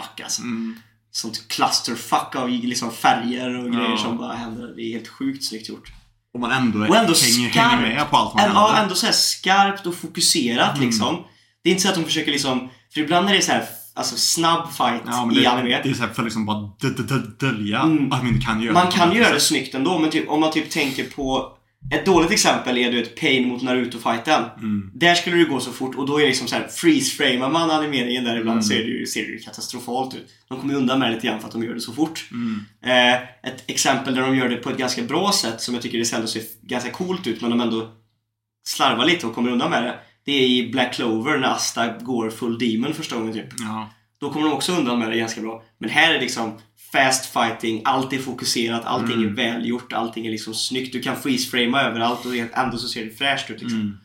fuck alltså. Mm. Sånt clusterfuck av liksom färger och grejer Ja. som bara händer. Det är helt sjukt snyggt gjort. Och man ändå, Och ändå hänger, skarpt. hänger med på allt man ja, ändå så skarpt och fokuserat Mm. liksom. Det är inte så att de försöker liksom, för ibland är det så här, alltså snabb fight Ja, men i det, anime. det är så här för liksom bara dö- dö- dö- dölja Mm. man inte kan göra Man kan ett göra det snyggt ändå, men typ, om man typ tänker på ett dåligt exempel är du ett Pain mot Naruto-fighten. Mm. Där skulle det gå så fort och då är det liksom så här freeze-framar man animeringen där ibland Mm. så det ju, ser det ju katastrofalt ut. De kommer undan med det lite grann för att de gör det så fort. Mm. Eh, ett exempel där de gör det på ett ganska bra sätt som jag tycker det ser ganska coolt ut men de ändå slarvar lite och kommer undan med det. Det är i Black Clover när Asta går full demon första gången typ. Ja. Då kommer de också undan med det ganska bra. Men här är liksom fast fighting, allt är fokuserat, allting Mm. är välgjort, allting är liksom snyggt. Du kan freeze-framea överallt och ändå så ser det fräscht ut liksom. Mm.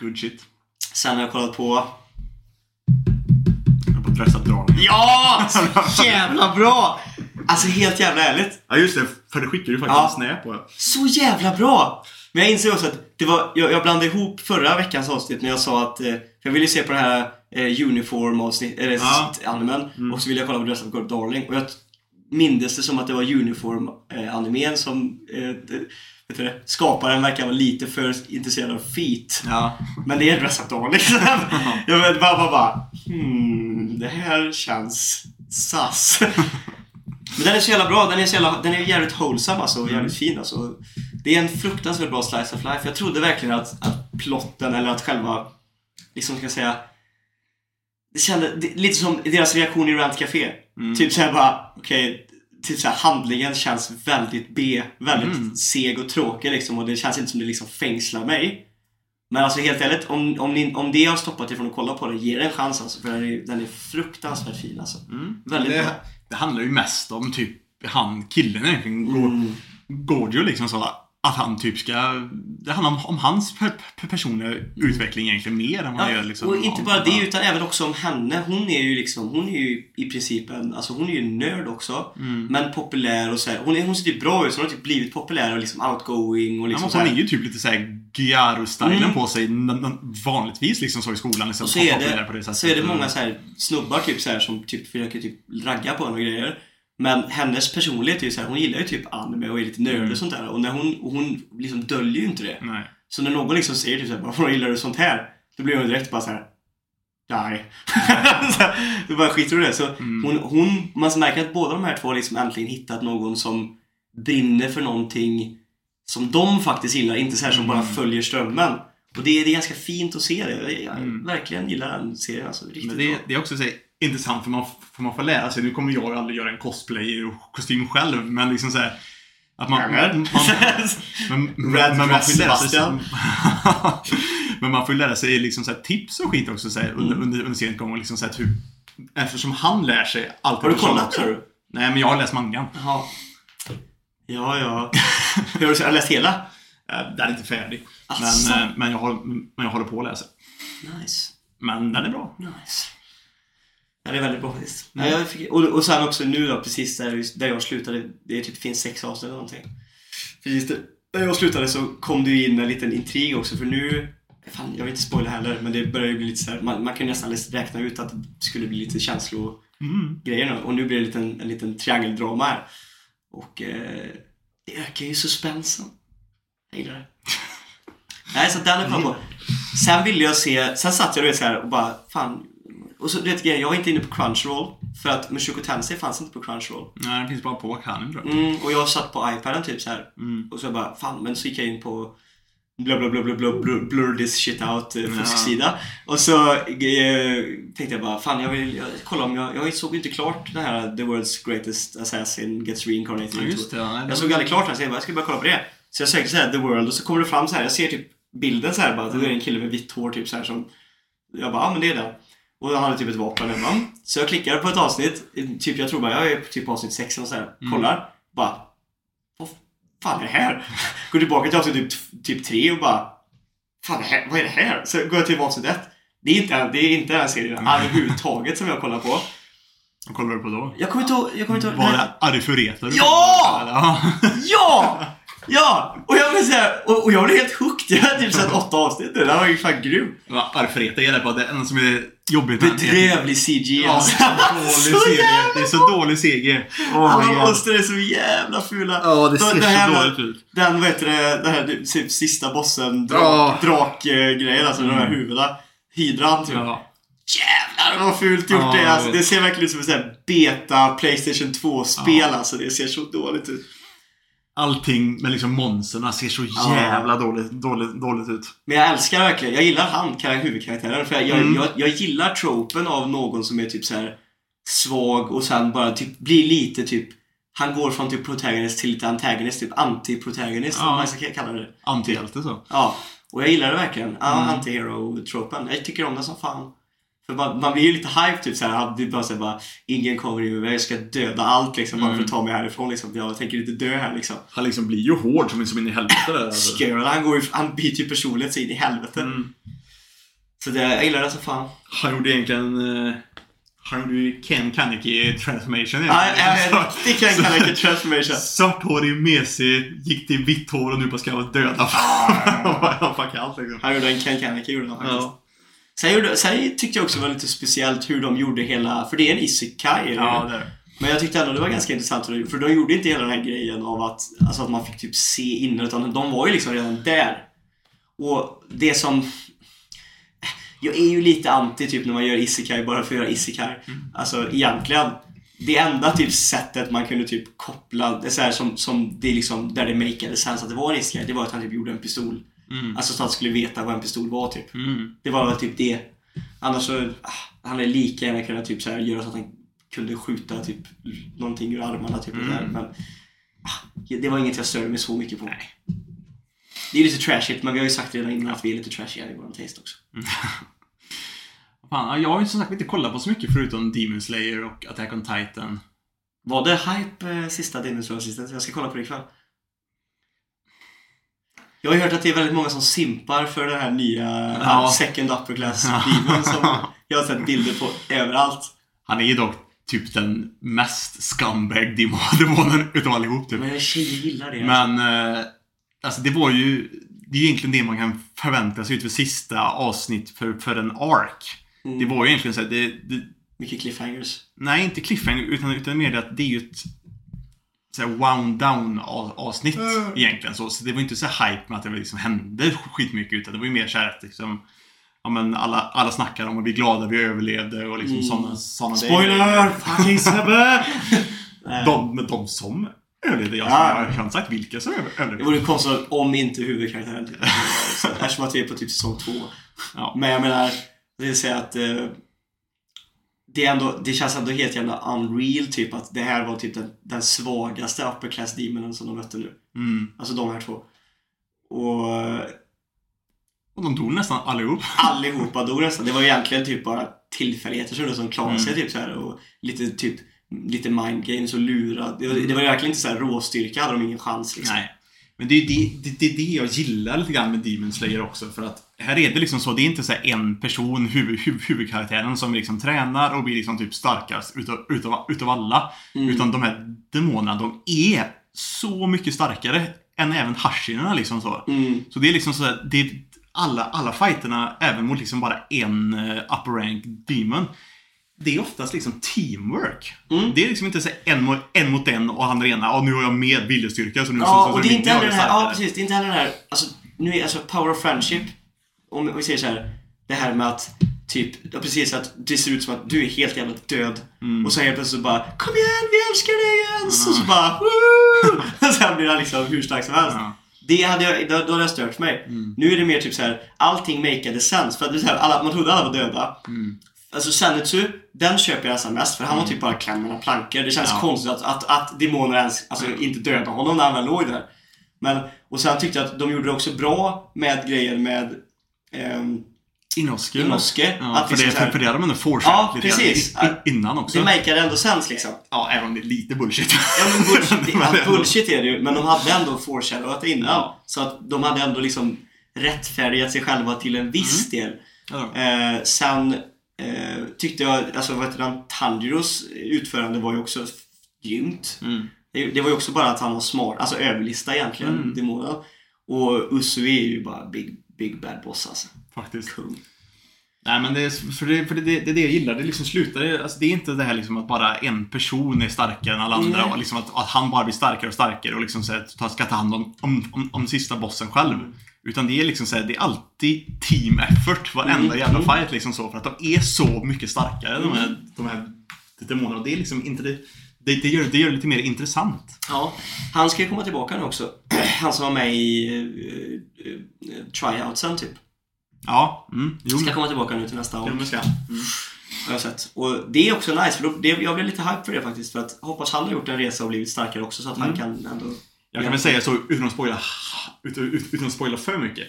Good shit. Sen har jag kollat på... Jag har bara pressat dragen. Ja! Så jävla bra! Alltså helt jävla ärligt. Ja just det, för det skickade du faktiskt Ja. en snap på. Så jävla bra! Men jag inser också att det var, jag, jag blandade ihop förra veckans avsnitt när jag sa att, eh, jag ville se på den här eh, uniform avsnitt, eller Ja. animen, Mm. och så ville jag kolla på Dress Up God Darling och jag mindes det som att det var uniform eh, animen som eh, vet du det, skaparen verkar vara lite för intresserad av feet. Ja. Men det är Dress Up Darling. jag vet bara, bara, bara hmm, det här känns sass. Men den är så jävla bra, den är, så jävla, den är jävligt wholesome alltså, och jävligt fin alltså. Det är en fruktansvärt bra slice of life. Jag trodde verkligen att, att plotten, eller att själva, liksom ska jag säga, det kändes det, lite som deras reaktion i Rant Café. Mm. Typ såhär bara, okej, typ såhär handlingen känns väldigt B, väldigt Mm. seg och tråkig liksom och det känns inte som det liksom fängslar mig. Men alltså helt ärligt, om, om, ni, om det har stoppat er från att kolla på det, ge det en chans alltså. För den är, den är fruktansvärt fin alltså. Mm. Väldigt det, bra. Det handlar ju mest om typ han, killen egentligen, går, Mm. ju liksom så att han typ ska... Det handlar om, om hans per, per personliga utveckling egentligen mer än vad det Ja, gör liksom och inte bara det utan även också om henne. Hon är ju liksom, hon är ju i princip en, alltså hon är ju en nörd också. Mm. Men populär och så här. Hon, är, hon ser typ bra ut så hon har typ blivit populär och liksom outgoing och Ja, liksom så hon är ju typ lite såhär Gyaro-stilen Mm. på sig vanligtvis liksom så i skolan. Liksom, Och så är, populär på det, sättet. så är det många så här snubbar typ så här, som typ försöker typ ragga på henne och grejer. Men hennes personlighet är ju så här, hon gillar ju typ anime och är lite nördig Mm. och sånt där. Och när hon, och hon liksom döljer ju inte det. Nej. Så när någon liksom säger typ såhär, varför gillar du sånt här? Då blir hon direkt bara såhär, nej. Då bara skiter du det. Så Mm. hon, hon, man märker att båda de här två har liksom äntligen hittat någon som brinner för någonting som de faktiskt gillar, inte så här som bara Mm. följer strömmen. Och det är, det är ganska fint att se det. Jag, jag Mm. verkligen gillar den serien alltså. Riktigt Men det, bra. det är också så här, intressant för man, för man får lära sig. Nu kommer jag aldrig göra en cosplay-kostym själv, men liksom så här, Att man, men, men, Red men man får lära sig... Men man får lära sig liksom så tips och skit också så här, under, under, under serien gång. Liksom så här, typ, eftersom han lär sig allt Har du kollat du? Nej, men jag har läst mangan. Jaha. Ja, ja. Hur har du läst hela? Eh, Den är inte färdig. Asså. Men, eh, men, jag håller, men jag håller på att läsa. Nice. Men den är bra. Nice. Ja, det är väldigt bra faktiskt. Ja, jag fick, och, och sen också nu då, precis där, där jag slutade, det är typ, finns sex avsnitt eller någonting. Precis där, där jag slutade så kom ju in en liten intrig också för nu, fan jag vill inte spoila heller, men det börjar ju bli lite så här, man, man kan ju nästan räkna ut att det skulle bli lite känslogrejer Mm. nu. Och nu blir det en liten, en liten triangeldrama här. Och eh, det ökar ju suspensen. Jag gillar det. Nej, så den är jag på. Sen ville jag se, sen satt jag du vet så här och bara, fan. Och så du vet jag var inte inne på Crunchyroll. För att Mushoku Tensei fanns inte på Crunchyroll. Nej, den finns bara på Kanin tror jag. Mm, och jag satt på iPaden typ så här. Mm. Och så jag bara, fan, men så gick jag in på bla bla bla bla bla blur, blur this shit out eh, fusksida. Och så eh, tänkte jag bara, fan jag vill jag, kolla om jag, jag såg inte klart den här The World's Greatest Assassin Gets Reincarnated Ja, just det. Ja, nej, jag såg aldrig klart den, så jag bara, jag ska bara kolla på det. Så jag sökte så här, The World och så kommer det fram så här, jag ser typ bilden så här bara, det är en kille med vitt hår typ så här som Jag bara, ja men det är den. Och han hade typ ett vapen jag "Mm." Så jag klickar på ett avsnitt, typ jag tror bara, jag är på typ avsnitt 6 och så här, Mm. kollar, bara Vad fan är det här? Går tillbaka till avsnitt typ, typ 3 och bara Fan här? vad är det här? Så går jag till avsnitt 1 det är inte, det är inte den serien överhuvudtaget som jag kollar på. Vad kollar du på då? Jag kommer inte ihåg, jag kommer inte ihåg. Var det Arifureta? du Ja! på? Ja! Ja! Ja! Och jag blev såhär, och, och jag blev helt hooked. Jag har typ sett åtta avsnitt nu. Det här var ju fan grym. Arifureta är det det enda som är jobbigt. Bedrövlig CG Ja, alltså. det är så dålig serie. Det är så dålig serie. Alla monster är så jävla fula. Ja, det ser det här så dåligt ut. Den, vad heter det, den här typ, sista bossen, drak, drakgrejen, alltså de här Mm. huvudena. Hydran typ. Ja. Jävlar vad fult gjort Ja, det är. Alltså, det ser verkligen ut som ett beta Playstation 2-spel alltså. Det ser så dåligt ut. Allting med liksom monsterna ser så Ja. jävla dåligt, dåligt, dåligt ut. Men jag älskar verkligen, jag gillar han, kar- huvudkaraktären. För jag, jag, Mm. jag, jag gillar tropen av någon som är typ så här svag och sen bara typ blir lite typ han går från typ protagonist till lite antagonist, typ anti-protagonist Ja. om man ska kalla det. Antihjälte så. Ja, och jag gillar det verkligen. Ja, Mm. Anti-hero-tropen. Jag tycker om den som fan. För man, man blir ju lite hype typ såhär, det är bara såhär bara Ingen kommer i mig, jag ska döda allt liksom bara för Mm. att ta mig härifrån liksom. Jag tänker inte dö här liksom. Han liksom blir ju hård som, som in i helvete där. Alltså. Han går ju, han byter ju personlighet så in i helvete. Mm. Så det, jag gillar det som fan. Han gjorde egentligen... eh, han gjorde ju Ken Kaneki transformation Ja, en riktig Ken Kaneki transformation. Svarthårig, mesig, gick till vitt hår och nu bara ska vara döda. Han fuck allt liksom. Han gjorde en Ken Kaneki gjorde han faktiskt. Ja. Sen, gjorde, sen tyckte jag också det var lite speciellt hur de gjorde hela, för det är en isekai eller Ja, det är det. Men jag tyckte ändå det var ganska intressant för de gjorde inte hela den här grejen av att, alltså att man fick typ se innan utan de var ju liksom redan där. Och det som... Jag är ju lite anti typ när man gör isekai bara för att göra isekai. Alltså egentligen. Det enda typ sättet man kunde typ koppla, det är så här som, som det liksom, där det makeade sense att det var en isekai, det var att han typ gjorde en pistol. Mm. Alltså så att han skulle veta vad en pistol var typ. Mm. Det var väl typ det. Annars så, ah, han är lika gärna kunnat typ så här göra så att han kunde skjuta typ någonting ur armarna typ Mm. där. Men ah, det var inget jag störde mig så mycket på. Det är lite trashigt, men vi har ju sagt redan innan att vi är lite trashiga i våran taste också. Fan, jag har ju som sagt inte kollat på så mycket förutom Demon Slayer och Attack on Titan. Var det hype eh, sista Demon Slayer sista? Jag ska kolla på det ikväll. Jag har ju hört att det är väldigt många som simpar för den här nya Ja. second upper class Demon som jag har sett bilder på överallt. Han är ju dock typ den mest scumbag demon- demonen utav allihop typ. Men tjejer gillar det. Men, eh, alltså det var ju... Det är ju egentligen det man kan förvänta sig ut för sista avsnitt för, för en ark. Mm. Det var ju egentligen så här, det, det, Mycket cliffhangers. Nej, inte cliffhanger, utan, utan mer det att det är ju ett så wound down av- avsnitt Mm. egentligen. Så, så det var inte så hype med att det liksom hände skitmycket, utan det var ju mer såhär att liksom, ja, men alla, alla snackar om att bli glada vi överlevde och liksom Mm. sådana såna Spoiler! Fucking! Nej. De, men de som överlevde, jag, Ja. jag har inte sagt vilka som över- Det överlevde. vore konstigt om inte huvudkaraktären Eftersom att vi är på typ säsong två. Ja. Men jag menar, det vill säga att eh, det, är ändå, det känns ändå helt jävla unreal typ att det här var typ den, den svagaste upper class demonen som de mötte nu. Mm. Alltså de här två. Och Och de dog nästan allihop. allihopa dog nästan. Det var egentligen typ bara tillfälligheter som, som klarade sig Mm. typ så här och lite typ lite mind games och lura. Det var, det var verkligen inte så här råstyrka, hade de ingen chans liksom. Nej. Men det är ju det, det, det, är det jag gillar lite grann med Demon Slayer också. För att här är det liksom så, det är inte så en person, huvud, huvud, huvudkaraktären, som liksom tränar och blir liksom typ starkast utav, utav, utav alla. Mm. Utan de här demonerna, de är så mycket starkare än även Hashirerna liksom så. Mm. Så det är liksom så här, det är alla, alla fighterna, även mot liksom bara en uh, upper rank demon. Det är oftast liksom teamwork. Mm. Det är liksom inte så en, mot, en mot en och han rena, och nu har jag mer viljestyrka så nu så, Ja, så, så och det är inte heller den här, ja precis, det är inte heller den här, alltså, nu är alltså power of friendship, om vi säger så här, det här med att typ, ja, precis att det ser ut som att du är helt jävla död Mm. och så helt plötsligt så bara Kom igen, vi älskar dig Jens! Och så bara Woo! Sen blir han liksom hur stark som helst. Ja. Det hade jag, då, då hade jag stört mig. Mm. Nu är det mer typ så här, allting makeade sense. För att det är så här, alla, man trodde alla var döda. Mm. Alltså Zenitsu, den köper jag nästan mest för han var typ bara klämd mellan plankor. Det känns Ja. konstigt att, att, att demoner ens alltså, inte dödade honom när han väl låg där. Men, och sen tyckte jag att de gjorde det också bra med grejer med ehm, Inosuke. Inosuke. Ja, att för, det, här- för, det hade man ändå fortsatt Ja, lite precis. i- i- innan också. det makade ändå sens liksom. Ja, även om det är lite bullshit. Ja, men bullshit, ja, bullshit är det ju, men de hade ändå foreshadowat innan. Ja. Så att de hade ändå liksom rättfärdigat sig själva till en viss Mm. del. Ja. Eh, sen eh, tyckte jag, alltså vad heter han, Tanjiros utförande var ju också grymt. Mm. Det, det var ju också bara att han var smart, alltså överlista egentligen, Mm. demonen. Och Usui är ju bara big, big bad boss alltså. Faktiskt. Kung. Nej men det är, för det, för det, det, det är det jag gillar. Det liksom slutar, alltså det är inte det här liksom att bara en person är starkare än alla andra Nej. och liksom att, att han bara blir starkare och starkare och liksom så här, ta- ska ta hand om, om, om, om sista bossen själv. Utan det är liksom så här, det är alltid team effort varenda Mm, jävla mm. fight liksom så. För att de är så mycket starkare de här, de här demonerna. Och det är liksom inte det, det, det, gör, det gör det lite mer intressant. Ja, han ska ju komma tillbaka nu också. Han som var med i uh, uh, tryoutsen typ. Ja, mm, jo. Ska komma tillbaka nu till nästa år. Jo, men ska. Mm. Har jag sett. Och det är också nice, för då, det, jag blev lite hype för det faktiskt. För att hoppas han har gjort en resa och blivit starkare också så att han Mm. kan ändå... Jag kan väl säga så utan att spoila, utan, utan att spoila för mycket.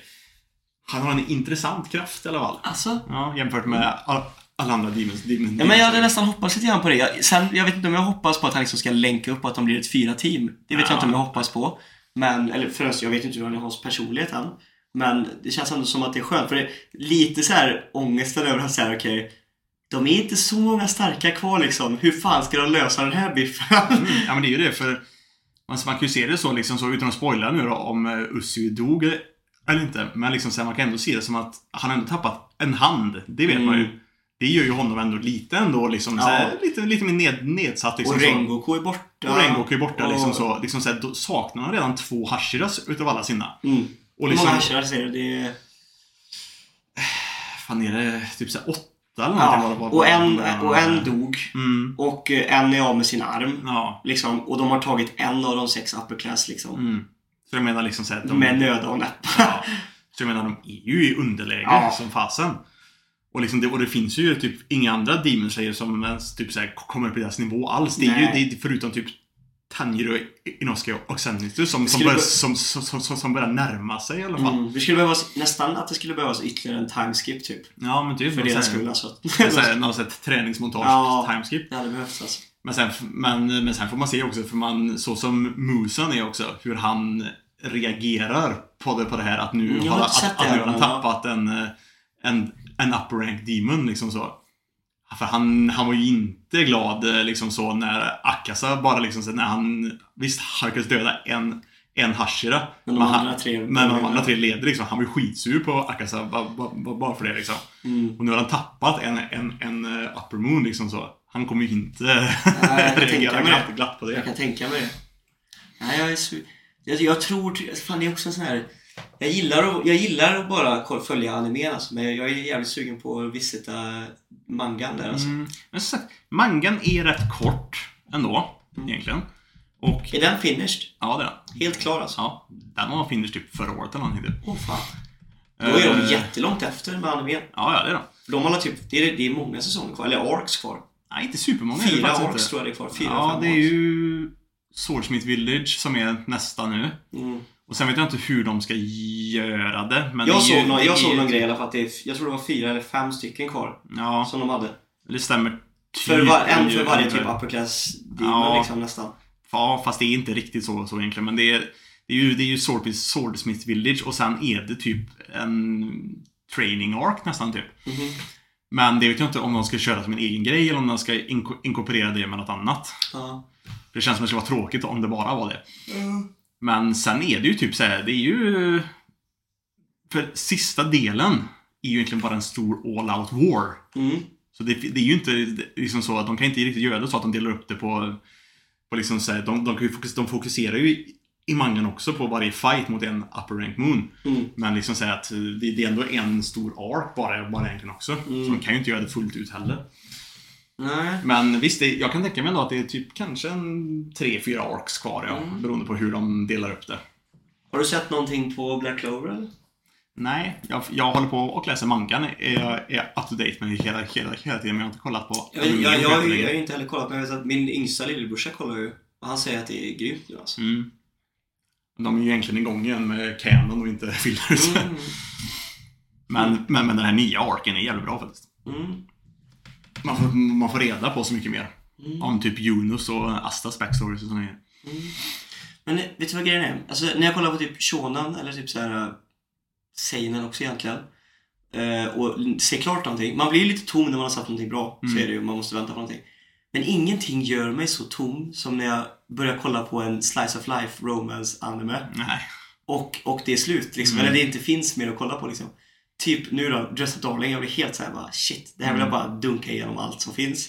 Han har en intressant kraft i alla fall. Alltså? Ja, jämfört med all, alla andra demons. demons Ja, men jag hade nästan hoppats lite grann på det. Jag, sen, jag vet inte om jag hoppas på att han liksom ska länka upp och att de blir ett fyra team. Det vet Ja. jag inte om jag hoppas på. Men, eller förresten, jag vet inte hur han är hans personlighet än. Men det känns ändå som att det är skönt. För det är lite så här ångesten över att säga okej, de är inte så många starka kvar liksom. Hur fan ska de lösa den här biffen? Mm, ja, men det är ju det. För alltså, man kan ju se det så, liksom, så utan att spoila nu då, om uh, Ussi dog eller inte. Men liksom, så här, man kan ändå se det som att han ändå tappat en hand. Det vet Mm. man ju. Det gör ju honom ändå lite ändå liksom, så här, lite, lite mer ned, nedsatt. Liksom, och. Rengoku är borta. Och Rengoku är borta. Liksom, Och- så, liksom, så här, då saknar han redan två Hashiras utav alla sina. Mm. Och Hur liksom, många hashirar säger du? Det är... fan är det typ så här, åtta eller Ja, någonting? var det- och en, det- och en dog. Mm, Och eh, en är av med sin arm. ja. Liksom, och de har tagit en av de sex upper class liksom. Mm. Så jag menar liksom så här, de, Med nöda och näppa. ja. Så jag menar, de är ju i underläge Ja. som fasen. Och, liksom det, och det finns ju typ inga andra Demon Slayer som ens typ så här, kommer upp i deras nivå alls. Det är ju Nej. det, är förutom typ Tanjiro, Inosuke och Zenitsu som, som, börjar, bör- som, som, som, börjar närma sig i alla fall. Mm. Det skulle behövas, nästan att det skulle behövas ytterligare en timeskip typ. Ja, men typ. För deras skull alltså. Någon sån träningsmontage, Ja. timeskip. Det hade behövts alltså. Men sen, men, men sen får man se också, för man, så som Musan är också, hur han reagerar på det, på det här att nu Mm, har, att, det att nu har han tappat en, eh, en, en upper rank demon liksom så. För han, han var ju inte glad eh, liksom så när Akasa bara liksom så när han Visst, han lyckades döda en, en Hashira. Men de han, andra tre- Men de andra tre leder liksom. Han var ju skitsur på Akasa bara, bara, bara för det liksom. Mm. Och nu har han tappat en, en, en eh, upper moon liksom så. Han kommer ju inte jag kan tänka reagera glatt, på det. Jag kan tänka mig det. Nej, jag är jag, jag tror... Fan, det är också en sån här... Jag gillar att, jag gillar att bara följa animen alltså, men jag är jävligt sugen på att visita mangan där alltså. Mm. Men sagt, mangan är rätt kort ändå, Mm. egentligen. Och Är den finished? ja, det är den. Helt klar alltså? Ja, den var finish typ förra året eller någonting. typ. Åh fan. Då är de Eh, jättelångt efter med animen. Ja, ja, det är. För de har typ, det är, det är många säsonger kvar, eller arcs kvar. Nej, inte supermånga Fyra orks inte. tror jag det är kvar. Fyra, Ja, fem det är orks. ju Swordsmith Village som är nästa nu. Mm. Och sen vet jag inte hur de ska göra det. Men Jag, det såg ju, någon, jag såg någon grej i alla fall att det är, jag tror det var fyra eller fem stycken kvar Ja, som de hade. det stämmer. För var, en typ för varje typ upper class demon Ja. liksom nästan. Ja, fast det är inte riktigt så, så egentligen. Men det är, det är ju, det är ju Swordsmith, Village och sen är det typ en training arc nästan typ. Mhm. Men det vet jag inte om de ska köra som en egen grej eller om de ska inko- inkorporera det med något annat. Ja. Det känns som att det skulle vara tråkigt om det bara var det. Men sen är det ju typ så här, det är ju... För sista delen är ju egentligen bara en stor all out war. Mm. Så det, det är ju inte liksom så att de kan inte riktigt göra det så att de delar upp det på... på liksom så här, de, de, kan ju fokus, de fokuserar ju i, mangan också på varje fight mot en upper rank moon. Mm. Men liksom säga att det, det är ändå en stor arc bara, bara egentligen också. Mm. Så de kan ju inte göra det fullt ut heller. Nej. Men visst, det, jag kan tänka mig ändå att det är typ kanske en tre, fyra arcs kvar ja. Mm. Beroende på hur de delar upp det. Har du sett någonting på Black Clover eller? Nej, jag, jag håller på och läser mangan. Är, är up to date med hela, hela, hela tiden, men jag har inte kollat på Jag, jag, jag, jag, jag har ju inte heller kollat men jag vet att min yngsta lillebrorsa kollar ju. Och han säger att det är grymt nu alltså. Mm. De är ju egentligen igång igen med Canon och inte fillers. Mm. Men, men, men den här nya arken är jävligt bra faktiskt. Mm. Man får, man får reda på så mycket mer. Mm. Om typ Yunus och Astas backstories och sånt här. Mm. Men vet du vad grejen är? Alltså när jag kollar på typ Shonan eller typ såhär Seinen också egentligen eh, och ser klart någonting. Man blir ju lite tom när man har satt någonting bra. Mm. Så är det ju. Man måste vänta på någonting. Men ingenting gör mig så tom som när jag börjar kolla på en slice of life romance anime Nej. och, och det är slut liksom. Mm. Eller det inte finns mer att kolla på liksom. Typ nu då, Dress Up Darling. Jag blir helt såhär bara shit. Det här vill jag Mm. bara dunka igenom allt som finns.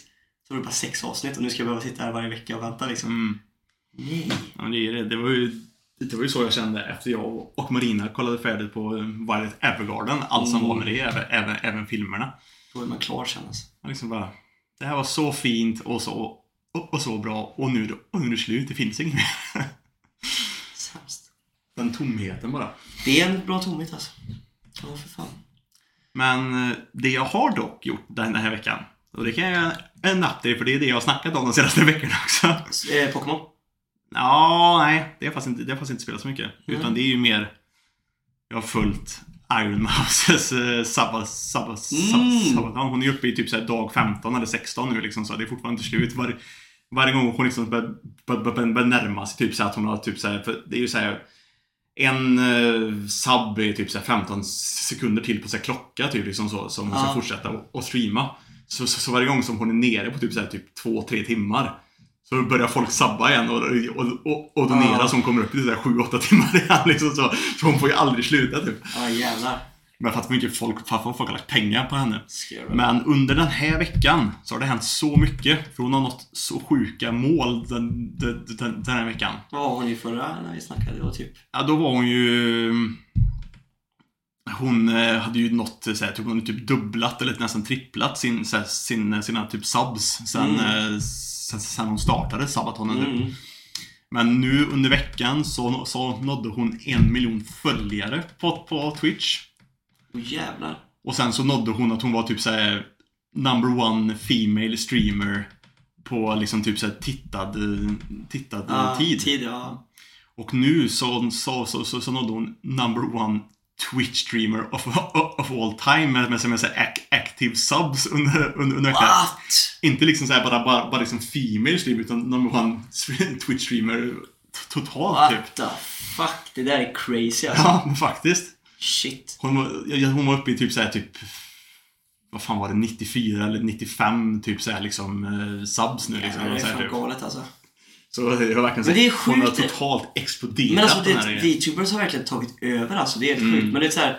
Så det är bara sex avsnitt och nu ska jag behöva sitta här varje vecka och vänta liksom. Mm. Nej. Ja, men det, är det. Det, var ju, det var ju så jag kände efter jag och Marina kollade färdigt på Violet Evergarden. Allt som Mm. var med det, även, även, även filmerna. Då är man klar sen alltså. Liksom bara, det här var så fint och så, och, och så bra och nu, och nu är det slut. Det finns inget mer. Sämst. Den tomheten bara. Det är en bra tomhet alltså. Ja, för fan. Men eh, det jag har dock gjort den här veckan, och det kan jag en update för det är det jag har snackat om de senaste veckorna också. Eh, Pokémon? Ja, nej, det har faktiskt inte, det har faktiskt inte spelat så mycket. Mm. Utan det är ju mer, jag har följt Iron Mouses eh, Sabba, Sabba, Mm. Sabba. Hon är uppe i typ så dag 15 eller 16 nu liksom, så det är fortfarande inte slut. Var, varje gång hon liksom börjar, börjar, börjar närma sig typ så att hon har typ så här, för det är ju så här en uh, sub är typ så här 15 sekunder till på så klocka typ liksom så som hon ska Ja. fortsätta och, streama. Så, så, så varje gång som hon är nere på typ så här typ 2-3 timmar så börjar folk sabba igen och, och, och, och donera Ja. så hon kommer upp i så här 7-8 timmar igen liksom så. Så hon får ju aldrig sluta typ. Ja, jävlar. Men för att mycket folk, att folk har lagt pengar på henne. Jag Men under den här veckan så har det hänt så mycket. För hon har nått så sjuka mål den, den, den, den här veckan. Vad var hon i förra när vi snackade? Var typ... Ja, då var hon ju... Hon eh, hade ju nått, så här, typ, hon hade typ dubblat eller nästan tripplat sin, så här, sin, sina typ subs sen, Mm. eh, sen, sen hon startade Sabatonen. typ. Mm. Men nu under veckan så, så nådde hon en miljon följare på, på Twitch. Åh jävlar. Och sen så nådde hon att hon var typ såhär number one female streamer på liksom typ såhär tittad, tittad Ja, tid. Tid, ja. Och nu så, så, så, så, så nådde hon number one Twitch streamer of, of all time med, med, med ac- active subs under, under, under. What? Inte liksom såhär bara, bara, bara liksom female streamer utan number one Twitch streamer totalt typ. What the fuck? Det där är crazy alltså. Ja, faktiskt. Shit. Hon var, ja, hon var uppe i typ såhär typ vad fan var det, 94 eller 95 typ såhär liksom eh, subs nu liksom. Jävlar, det är så, här, fan typ. galet alltså. så det var verkligen så Men det är hon har totalt exploderat Men alltså den här det. VTubers har verkligen tagit över alltså. Det är helt Mm. sjukt. Men det är så här.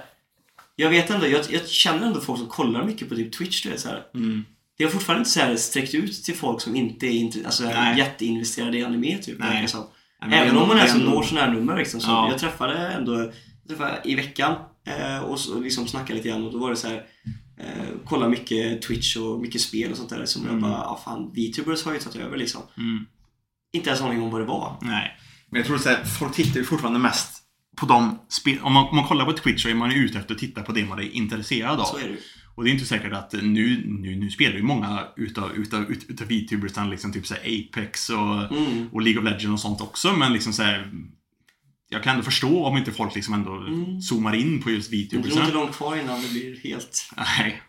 Jag vet ändå, jag, jag känner ändå folk som kollar mycket på typ Twitch, du vet så här. Mm. Det har fortfarande inte så här sträckt ut till folk som inte är alltså, Nej. jätteinvesterade i anime typ. Nej. som. Är Även om man är så ändå- når sådana här nummer liksom. Så Ja. Jag träffade ändå jag träffade i veckan eh, och så, liksom snackade lite grann och då var det så här. Eh, kolla mycket Twitch och mycket spel och sånt där som jag Mm. bara, ja fan, VTubers har ju tagit över liksom. Mm. Inte ens aning om vad det var. Nej. Men jag tror så här, folk tittar ju fortfarande mest på de spel... Om man, om man kollar på Twitch så är man ju ute efter att titta på det man är intresserad av. Så är det. Och det är inte säkert att nu, nu, nu spelar ju många utav, utav, ut- utav VTubers liksom typ så Apex och, Mm. och League of Legends och sånt också, men liksom så här, Jag kan ändå förstå om inte folk liksom ändå Mm. zoomar in på just Det är inte långt kvar innan det blir helt... Nej.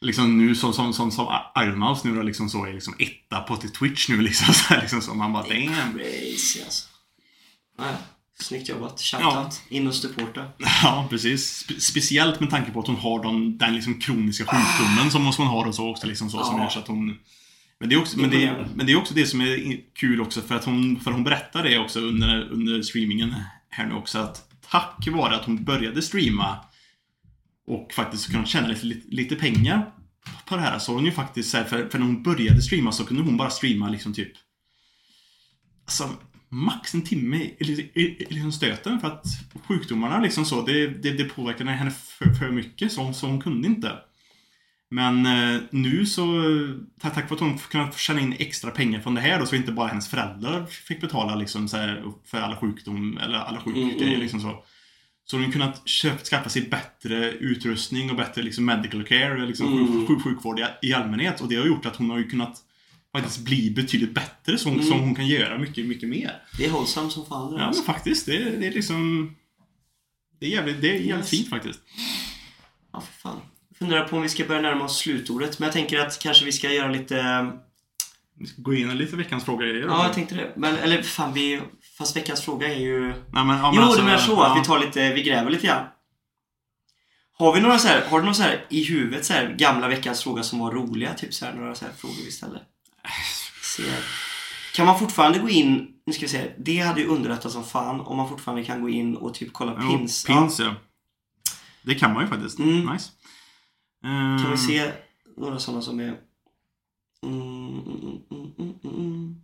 Liksom nu som, som, som, som Iron Mouse nu då liksom så är liksom etta på till Twitch nu liksom så, här, liksom så man bara damn. Crazy alltså. Naja, snyggt jobbat. Shoutout. Ja. In och supporta. Ja, precis. Spe- speciellt med tanke på att hon har den, den liksom kroniska sjukdomen som hon har och så också liksom så som Ja. gör så att hon men det, är också, men, det, men det är också det som är kul också för att hon, för hon berättar det också under, under streamingen här nu också att tack vare att hon började streama och faktiskt kunna tjäna lite, lite, pengar på det här så hon ju faktiskt så här, för, för när hon började streama så kunde hon bara streama liksom typ Alltså max en timme i, liksom stöten för att sjukdomarna liksom så, det, det, det påverkade henne för, för mycket så, så hon kunde inte. Men eh, nu så, tack, tack vare att hon kunde tjäna in extra pengar från det här då, så inte bara hennes föräldrar fick betala liksom här, för alla sjukdom, eller alla Mm, sjukgrejer mm. liksom så. Så hon kunnat köpa, skaffa sig bättre utrustning och bättre liksom medical care, liksom Mm. sjuk, sjukvård i, allmänhet. Och det har gjort att hon har ju kunnat faktiskt bli betydligt bättre hon, Mm. så hon kan göra mycket, mycket mer. Det är hållsam som fan Ja, men alltså. faktiskt. Det, det är liksom... Det är jävligt, det är jävligt Yes. fint faktiskt. Ja, för fan. Jag funderar på om vi ska börja närma oss slutordet. Men jag tänker att kanske vi ska göra lite... Vi ska gå in lite veckans fråga. Ja, jag tänkte det. Men, eller fan, vi... Fast veckans fråga är ju... Nej, men, ja, men jo, alltså, du menar så. ja. Att vi tar lite... Vi gräver lite grann. Har vi några så här, har du några så här i huvudet så här gamla veckans fråga som var roliga? Typ så här, några så här frågor vi ställde? Kan man fortfarande gå in, nu ska vi se, det hade ju underlättat som fan om man fortfarande kan gå in och typ kolla Jo, pins. pins, ja. Det kan man ju faktiskt. Mm. Nice. Ja. Kan vi Ehm, se några sådana som är... Mm, mm, mm, mm, mm.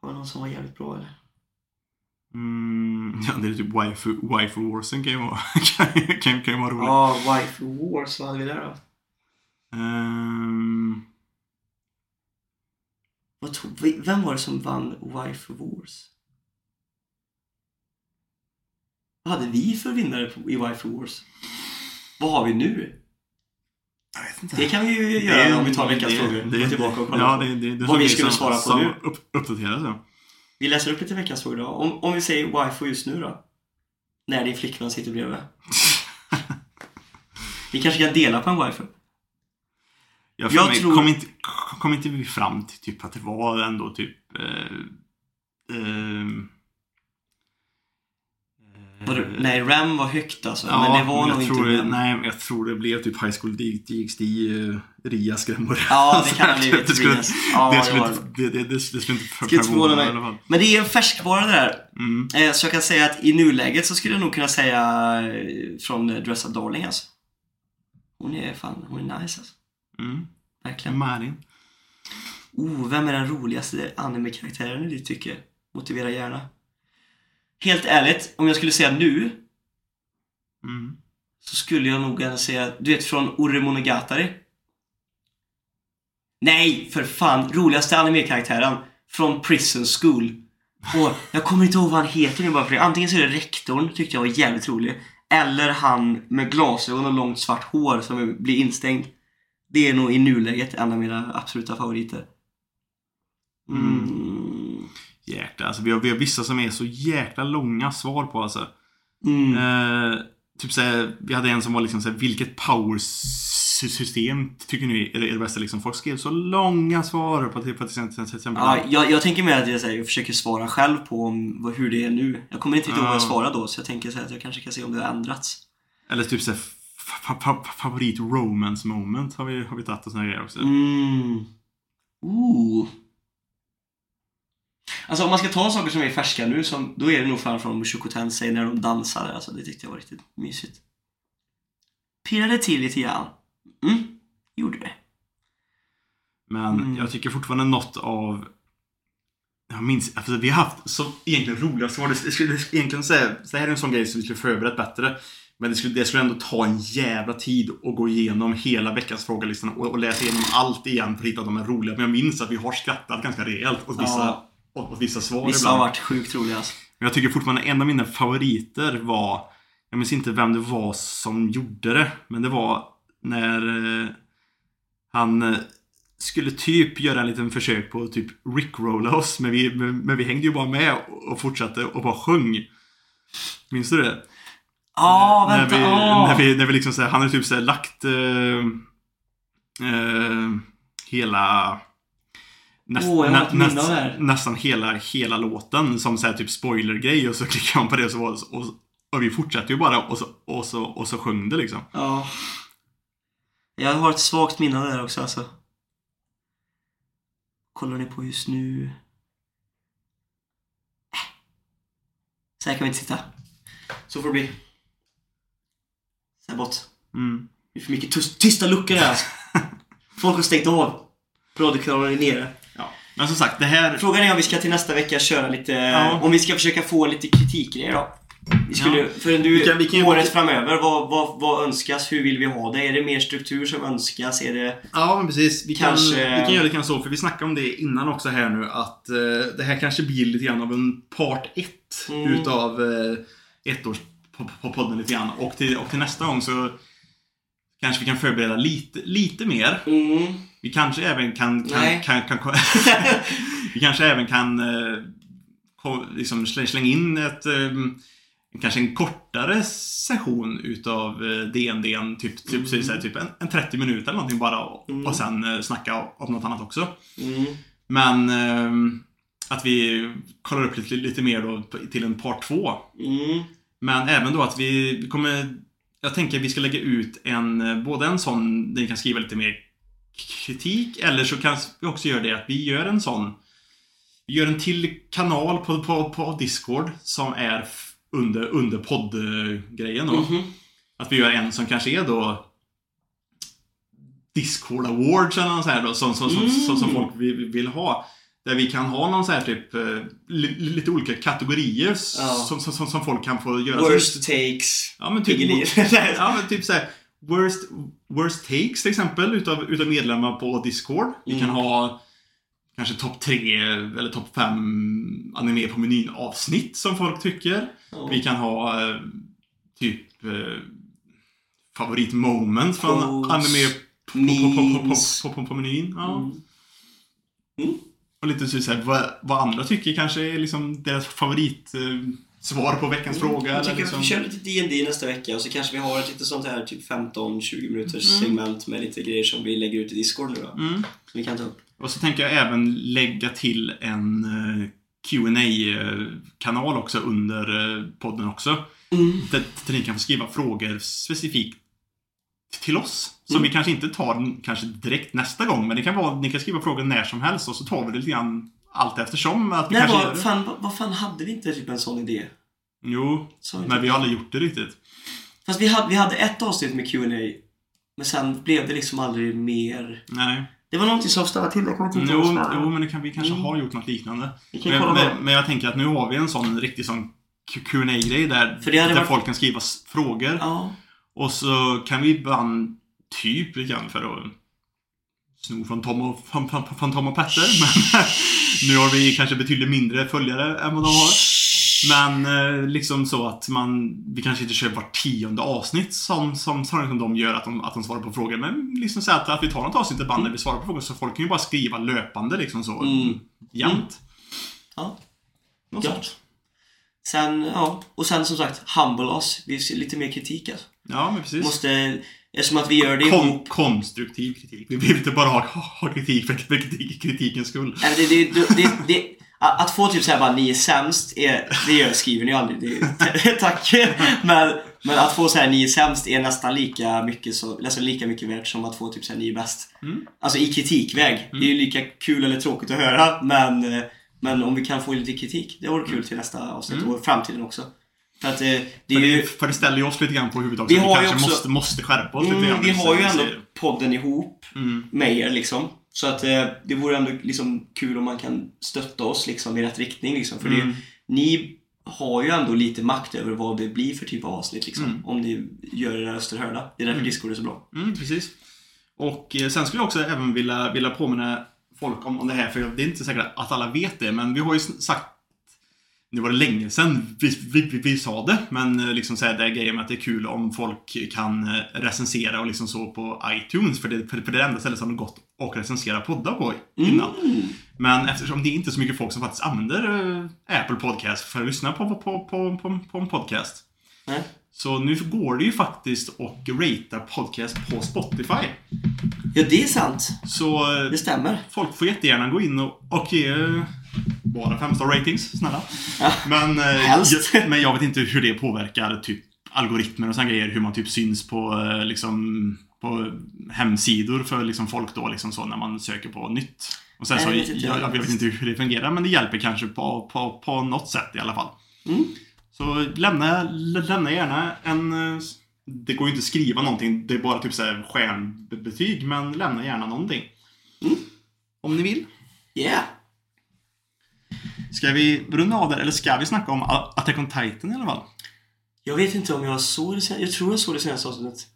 Var det någon som var jävligt bra eller? Mm, ja, det är typ waifu, waifu warsen kan ju vara, kan, kan, kan ju vara roligt. Ja, Wife Wars, vad hade vi där då? Ehm, Vad tog vem var det som vann Wife Wars? Vad hade vi för vinnare i Wife Wars? Vad har vi nu? Det kan vi ju göra om vi tar veckans frågor. Gå tillbaka och kolla ja, på. det, det, det Vad vi som- skulle som- svara på som nu. Upp, uppdateras ja. Vi läser upp lite veckans frågor då. Om, om vi säger Wife just nu då? När din flickvän sitter bredvid. Vi kanske kan dela på en wifi. Jag, Jag jag tror- kom, inte, kom inte vi fram till typ att det var ändå typ... Eh, eh, Nej, RAM var högt alltså. Ja, men det var nog inte det. Nej, jag tror det blev typ High School DxD, uh, Ria-skrämmor. Ja, det kan ha blivit det skulle, det, skulle inte, det, det, det, skulle inte förvåna mig. i alla fall. Men det är en färskvara det där. Mm. Eh, Så jag kan säga att i nuläget så skulle jag nog kunna säga eh, från eh, Dress Up Darling alltså. Hon är fan, hon är nice alltså. Mm. Verkligen. Marin. Oh, vem är den roligaste anime-karaktären i ditt tycke? Motivera gärna. Helt ärligt, om jag skulle säga nu Mm. så skulle jag nog gärna säga, du vet från Ore Monogatari? Nej, för fan! Roligaste anime-karaktären från Prison School. Och jag kommer inte ihåg vad han heter nu bara för det. Antingen så är det rektorn, tyckte jag var jävligt rolig. Eller han med glasögon och långt svart hår som blir instängd. Det är nog i nuläget en av mina absoluta favoriter. Mm. Jäklar, alltså vi har, vi har vissa som är så jäkla långa svar på alltså. Mm. Eh, typ såhär, vi hade en som var liksom såhär, vilket power-system tycker ni är det, är det bästa liksom? Folk skrev så långa svar på till, på till, exempel. Ja, jag, jag tänker mer att jag, säger, jag försöker svara själv på om, vad- hur det är nu. Jag kommer inte riktigt ihåg vad jag Ja. svarade då, så jag tänker så här att jag kanske kan se om det har ändrats. Eller typ såhär, fa- fa- favorit romance moment har vi, har vi tagit och såna grejer också. Mm. Ooh. Alltså om man ska ta saker som är färska nu, som, då är det nog fan från Mushoku Tensei när de dansade. Alltså det tyckte jag var riktigt mysigt. Pirrade till lite grann. Mm, gjorde det. Men Mm. jag tycker fortfarande något av jag minns, alltså vi har haft så egentligen roliga svar. Det skulle det skulle egentligen säga, så här är en sån grej som vi skulle förberett bättre. Men det skulle, det skulle ändå ta en jävla tid att gå igenom hela veckans frågelistan och, och läsa igenom allt igen för att hitta de här roliga. Men jag minns att vi har skrattat ganska rejält åt vissa, Ja. Åt, åt vissa svar Vissa har ibland. varit sjukt roliga alltså. Men jag tycker fortfarande en av mina favoriter var Jag minns inte vem det var som gjorde det Men det var när eh, han eh, skulle typ göra en liten försök på typ rickrolla oss. Men vi, men, men vi hängde ju bara med och, fortsatte och bara sjöng. Minns du det? Ja, när vänta. vi, ah. när vi, när vi liksom så här, han hade typ så här lagt eh, eh, hela näst, har nä, näst, det nästan hela, hela låten som så här typ spoilergrej och så klickade man på det och så var och, och vi fortsatte ju bara och så, och så, och så sjöng det liksom. Ja. Jag har ett svagt minne det där också alltså. Kollar ni på just nu? Äh. Så här kan vi inte sitta. Så får det bli. Så här bort. Mm. Det är för mycket tyst, tysta luckor här alltså. Folk har stängt av. Radiokanalerna är nere. Ja. Men som sagt, det här... Frågan är om vi ska till nästa vecka köra lite, Ja. om vi ska försöka få lite kritikgrejer då. Vi skulle, Ja. för du, Vi kan- vi kan året framöver, vad, vad, vad önskas? Hur vill vi ha det? Är det mer struktur som önskas? Är det... Ja, men precis. Vi kan, Kanske- vi kan göra lite grann så, för vi snackade om det innan också här nu, att eh, det här kanske blir lite grann av en part 1 Mm. utav eh, ettårs på, på podden lite grann. Och till, och till nästa gång så kanske vi kan förbereda lite, lite mer. Mm. Vi kanske även kan... kan, Nej. kan, kan, vi kanske även kan eh, liksom slä- slänga in ett... Eh, kanske en kortare session utav eh, DND, typ, typ, Mm. så här, typ en, en 30 minuter eller någonting bara. Och, Mm. och sen eh, snacka om något annat också. Mm. Men eh, att vi kollar upp lite, lite mer då till en part 2. Mm. Men även då att vi kommer... Jag tänker att vi ska lägga ut en, eh, både en sån där ni kan skriva lite mer kritik, eller så kan vi också göra det att vi gör en sån... Vi gör en till kanal på, på, på Discord som är under, under poddgrejen då. Mhm. Att vi gör en som kanske är då Discord Awards eller något så här då, som, som, som, som, som Mm. folk vill, vill ha. Där vi kan ha någon så här typ eh, li, lite olika kategorier Ja. som, som, som, folk kan få göra. Worst takes. Ja men typ, ja, men typ så här, worst, worst takes till exempel utav, utav medlemmar på Discord. Vi kan Mm. ha kanske topp tre eller topp fem anime på menyn avsnitt som folk tycker. Ja. Vi kan ha eh, typ eh, favoritmoment från Quotes, anime på, på, på, på, på menyn. Ja. Mm. Mm. Och lite så här, vad, vad andra tycker kanske är liksom deras favorit eh, svar på veckans fråga. Jag tycker liksom... att vi kör lite D&D nästa vecka och så kanske vi har ett lite sånt här typ 15-20 minuters Mm. segment med lite grejer som vi lägger ut i Discord nu då. mm. Som vi kan ta upp. Och så tänker jag även lägga till en eh, qa kanal också under eh, podden också. Mm. Där, där ni kan få skriva frågor specifikt till oss. Som Mm. vi kanske inte tar kanske direkt nästa gång, men det kan vara ni kan skriva frågor när som helst och så tar vi det lite grann allt eftersom. Att vi Nej, kanske vad fan, vad, vad fan hade vi inte typ en sån idé? Jo, vi men vi har aldrig gjort det riktigt. Fast vi hade, vi hade ett avsnitt med Q&A men sen blev det liksom aldrig mer. Nej. Det var någonting som stannade till. Jag kommer inte Jo, jo men det kan, vi kanske Mm. har gjort något liknande. Men, men, men jag tänker att nu har vi en sån riktig sån qa grej där, För det hade där varit- folk kan skriva frågor. Ja. Och så kan vi ibland, typ lite grann för att sno från Tom och, från, från, från Tom och Petter. Men nu har vi kanske betydligt mindre följare än vad de har. Men eh, liksom så att man, vi kanske inte kör vart tionde avsnitt som, som, som de gör att de, att de svarar på frågor. Men liksom så att, att vi tar något avsnitt ibland där vi svarar på frågor så folk kan ju bara skriva löpande liksom så. Mm. Jämt. Ja. Något sånt. Sen, ja. Och sen som sagt, humble oss. Vi ser lite mer kritik alltså. Ja, men precis. Måste, eftersom att vi gör det Kon- konstruktiv kritik. Vi vill inte bara ha, ha kritik för kritik, kritikens skull. Nej, det, det, det, det, att få typ såhär bara ni är sämst, är, det gör, skriver ni aldrig. Det, tack. Men, men att få såhär ni är sämst är nästan lika mycket, så, alltså lika mycket värt som att få typ såhär ni är bäst. Mm. Alltså i kritikväg. Det är ju lika kul eller tråkigt att höra men, eh, men om vi kan få lite kritik, det vore kul till nästa avsnitt och framtiden också. För att eh, det För ju... det, för det ställer ju oss lite grann på huvudet också. Vi Vi, kanske också- måste, måste skärpa oss lite Mm, grann. vi har ju ändå podden ihop Mm. med er liksom. Så att eh, det vore ändå liksom kul om man kan stötta oss liksom i rätt riktning liksom. För Mm. det, ni har ju ändå lite makt över vad det blir för typ av avsnitt liksom. Mm. Om ni gör era röster hörda. Det är därför Discord är så bra. Mm, precis. Och eh, sen skulle jag också även vilja, vilja påminna folk om, om det här, för det är inte säkert att alla vet det, men vi har ju sagt nu var det länge sedan vi, vi, vi, sa det, men eh, liksom säga det grejen med att det är kul om folk kan eh, recensera och liksom så på iTunes, för det, för, för det är det enda stället som det gått att recensera poddar på innan. Mm. Men eftersom det är inte så mycket folk som faktiskt använder eh, Apple Podcast för att lyssna på, på, på, på, på en podcast. Nej. Så nu går det ju faktiskt att ratea podcast på Spotify. Ja, det är sant. Så Det stämmer. folk får jättegärna gå in och, och ge bara 5 star ratings, snälla. Ja. Men, eh, jag, men jag vet inte hur det påverkar typ algoritmer och sådana grejer. Hur man typ syns på eh, liksom på hemsidor för liksom folk då liksom så när man söker på nytt. Och sen så, jag jag, jag vet inte hur det fungerar men det hjälper kanske på, på, på något sätt i alla fall. Mm. Så lämna, lämna gärna en... Det går ju inte att skriva någonting, det är bara typ så här stjärnbetyg, men lämna gärna någonting. Mm. Om ni vill. Yeah. Ska vi runda av där, eller ska vi snacka om Attack on Titan i alla fall? Jag vet inte om jag såg det sen. Jag tror jag såg det senaste avsnittet.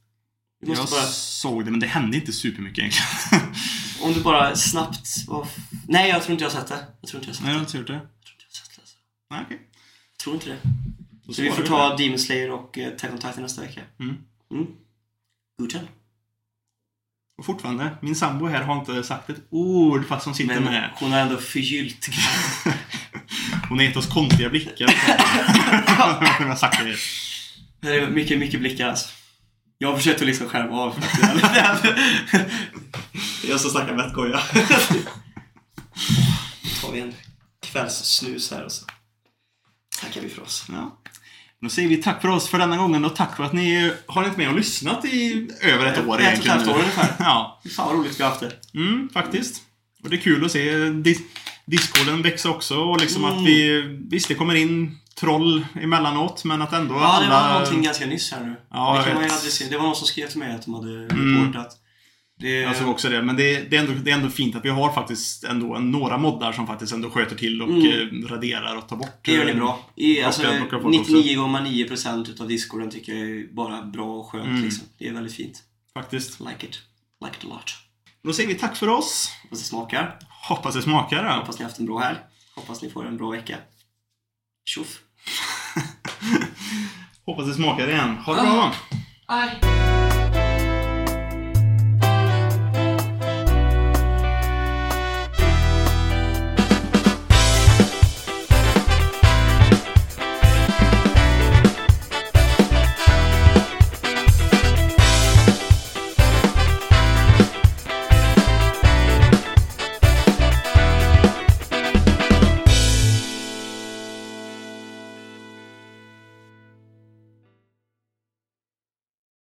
Jag bara... såg det, men det hände inte supermycket egentligen. Om du bara snabbt... f- Nej, jag tror inte jag har sett det. Jag tror inte jag har sett Nej, det. jag har inte gjort det. Jag tror inte jag har sett det. Alltså. Nej, okej. Jag tror inte det. Då Så vi får ta Demon Slayer och uh, Attack on Titan nästa vecka. Mm. Mm. Godkänd. Och fortfarande, min sambo här har inte sagt ett ord fast hon sitter Men med. hon har ändå förgyllt Hon har gett oss konstiga blickar. har sagt det. Det är mycket, mycket blickar alltså. Jag försökte liksom skärma av. jag som snackar vettgoja. Då tar vi en kvällssnus här och så tackar vi för oss. Ja. Då säger vi tack för oss för denna gången och tack för att ni har varit med och lyssnat i över ett år Ett och ett halvt år ungefär. Ja, Fan vad roligt vi har haft det. mm, faktiskt. Och det är kul att se dis Discorden växa också och liksom Mm. att vi... Visst, det kommer in troll emellanåt, men att ändå Ja, alla... det var någonting ganska nyss här nu. Ja, det, kan man ju se. det var någon som skrev till mig att de hade Mm. reportat. Det, Jag såg också det, men det, det, är ändå, det är ändå fint att vi har faktiskt ändå några moddar som faktiskt ändå sköter till och Mm. eh, raderar och tar bort. det gör ni eh, bra. I, alltså, plockar- plockar folk också. 99,9% utav discorden tycker jag är bara bra och skönt. Mm. Liksom. Det är väldigt fint. Faktiskt. Like it. Like it a lot. Då säger vi tack för oss. Hoppas det smakar. Hoppas det smakar. Ja. Hoppas ni har haft en bra helg. Hoppas ni får en bra vecka. Tjoff! Hoppas det smakar igen. Ha det bra! Aj.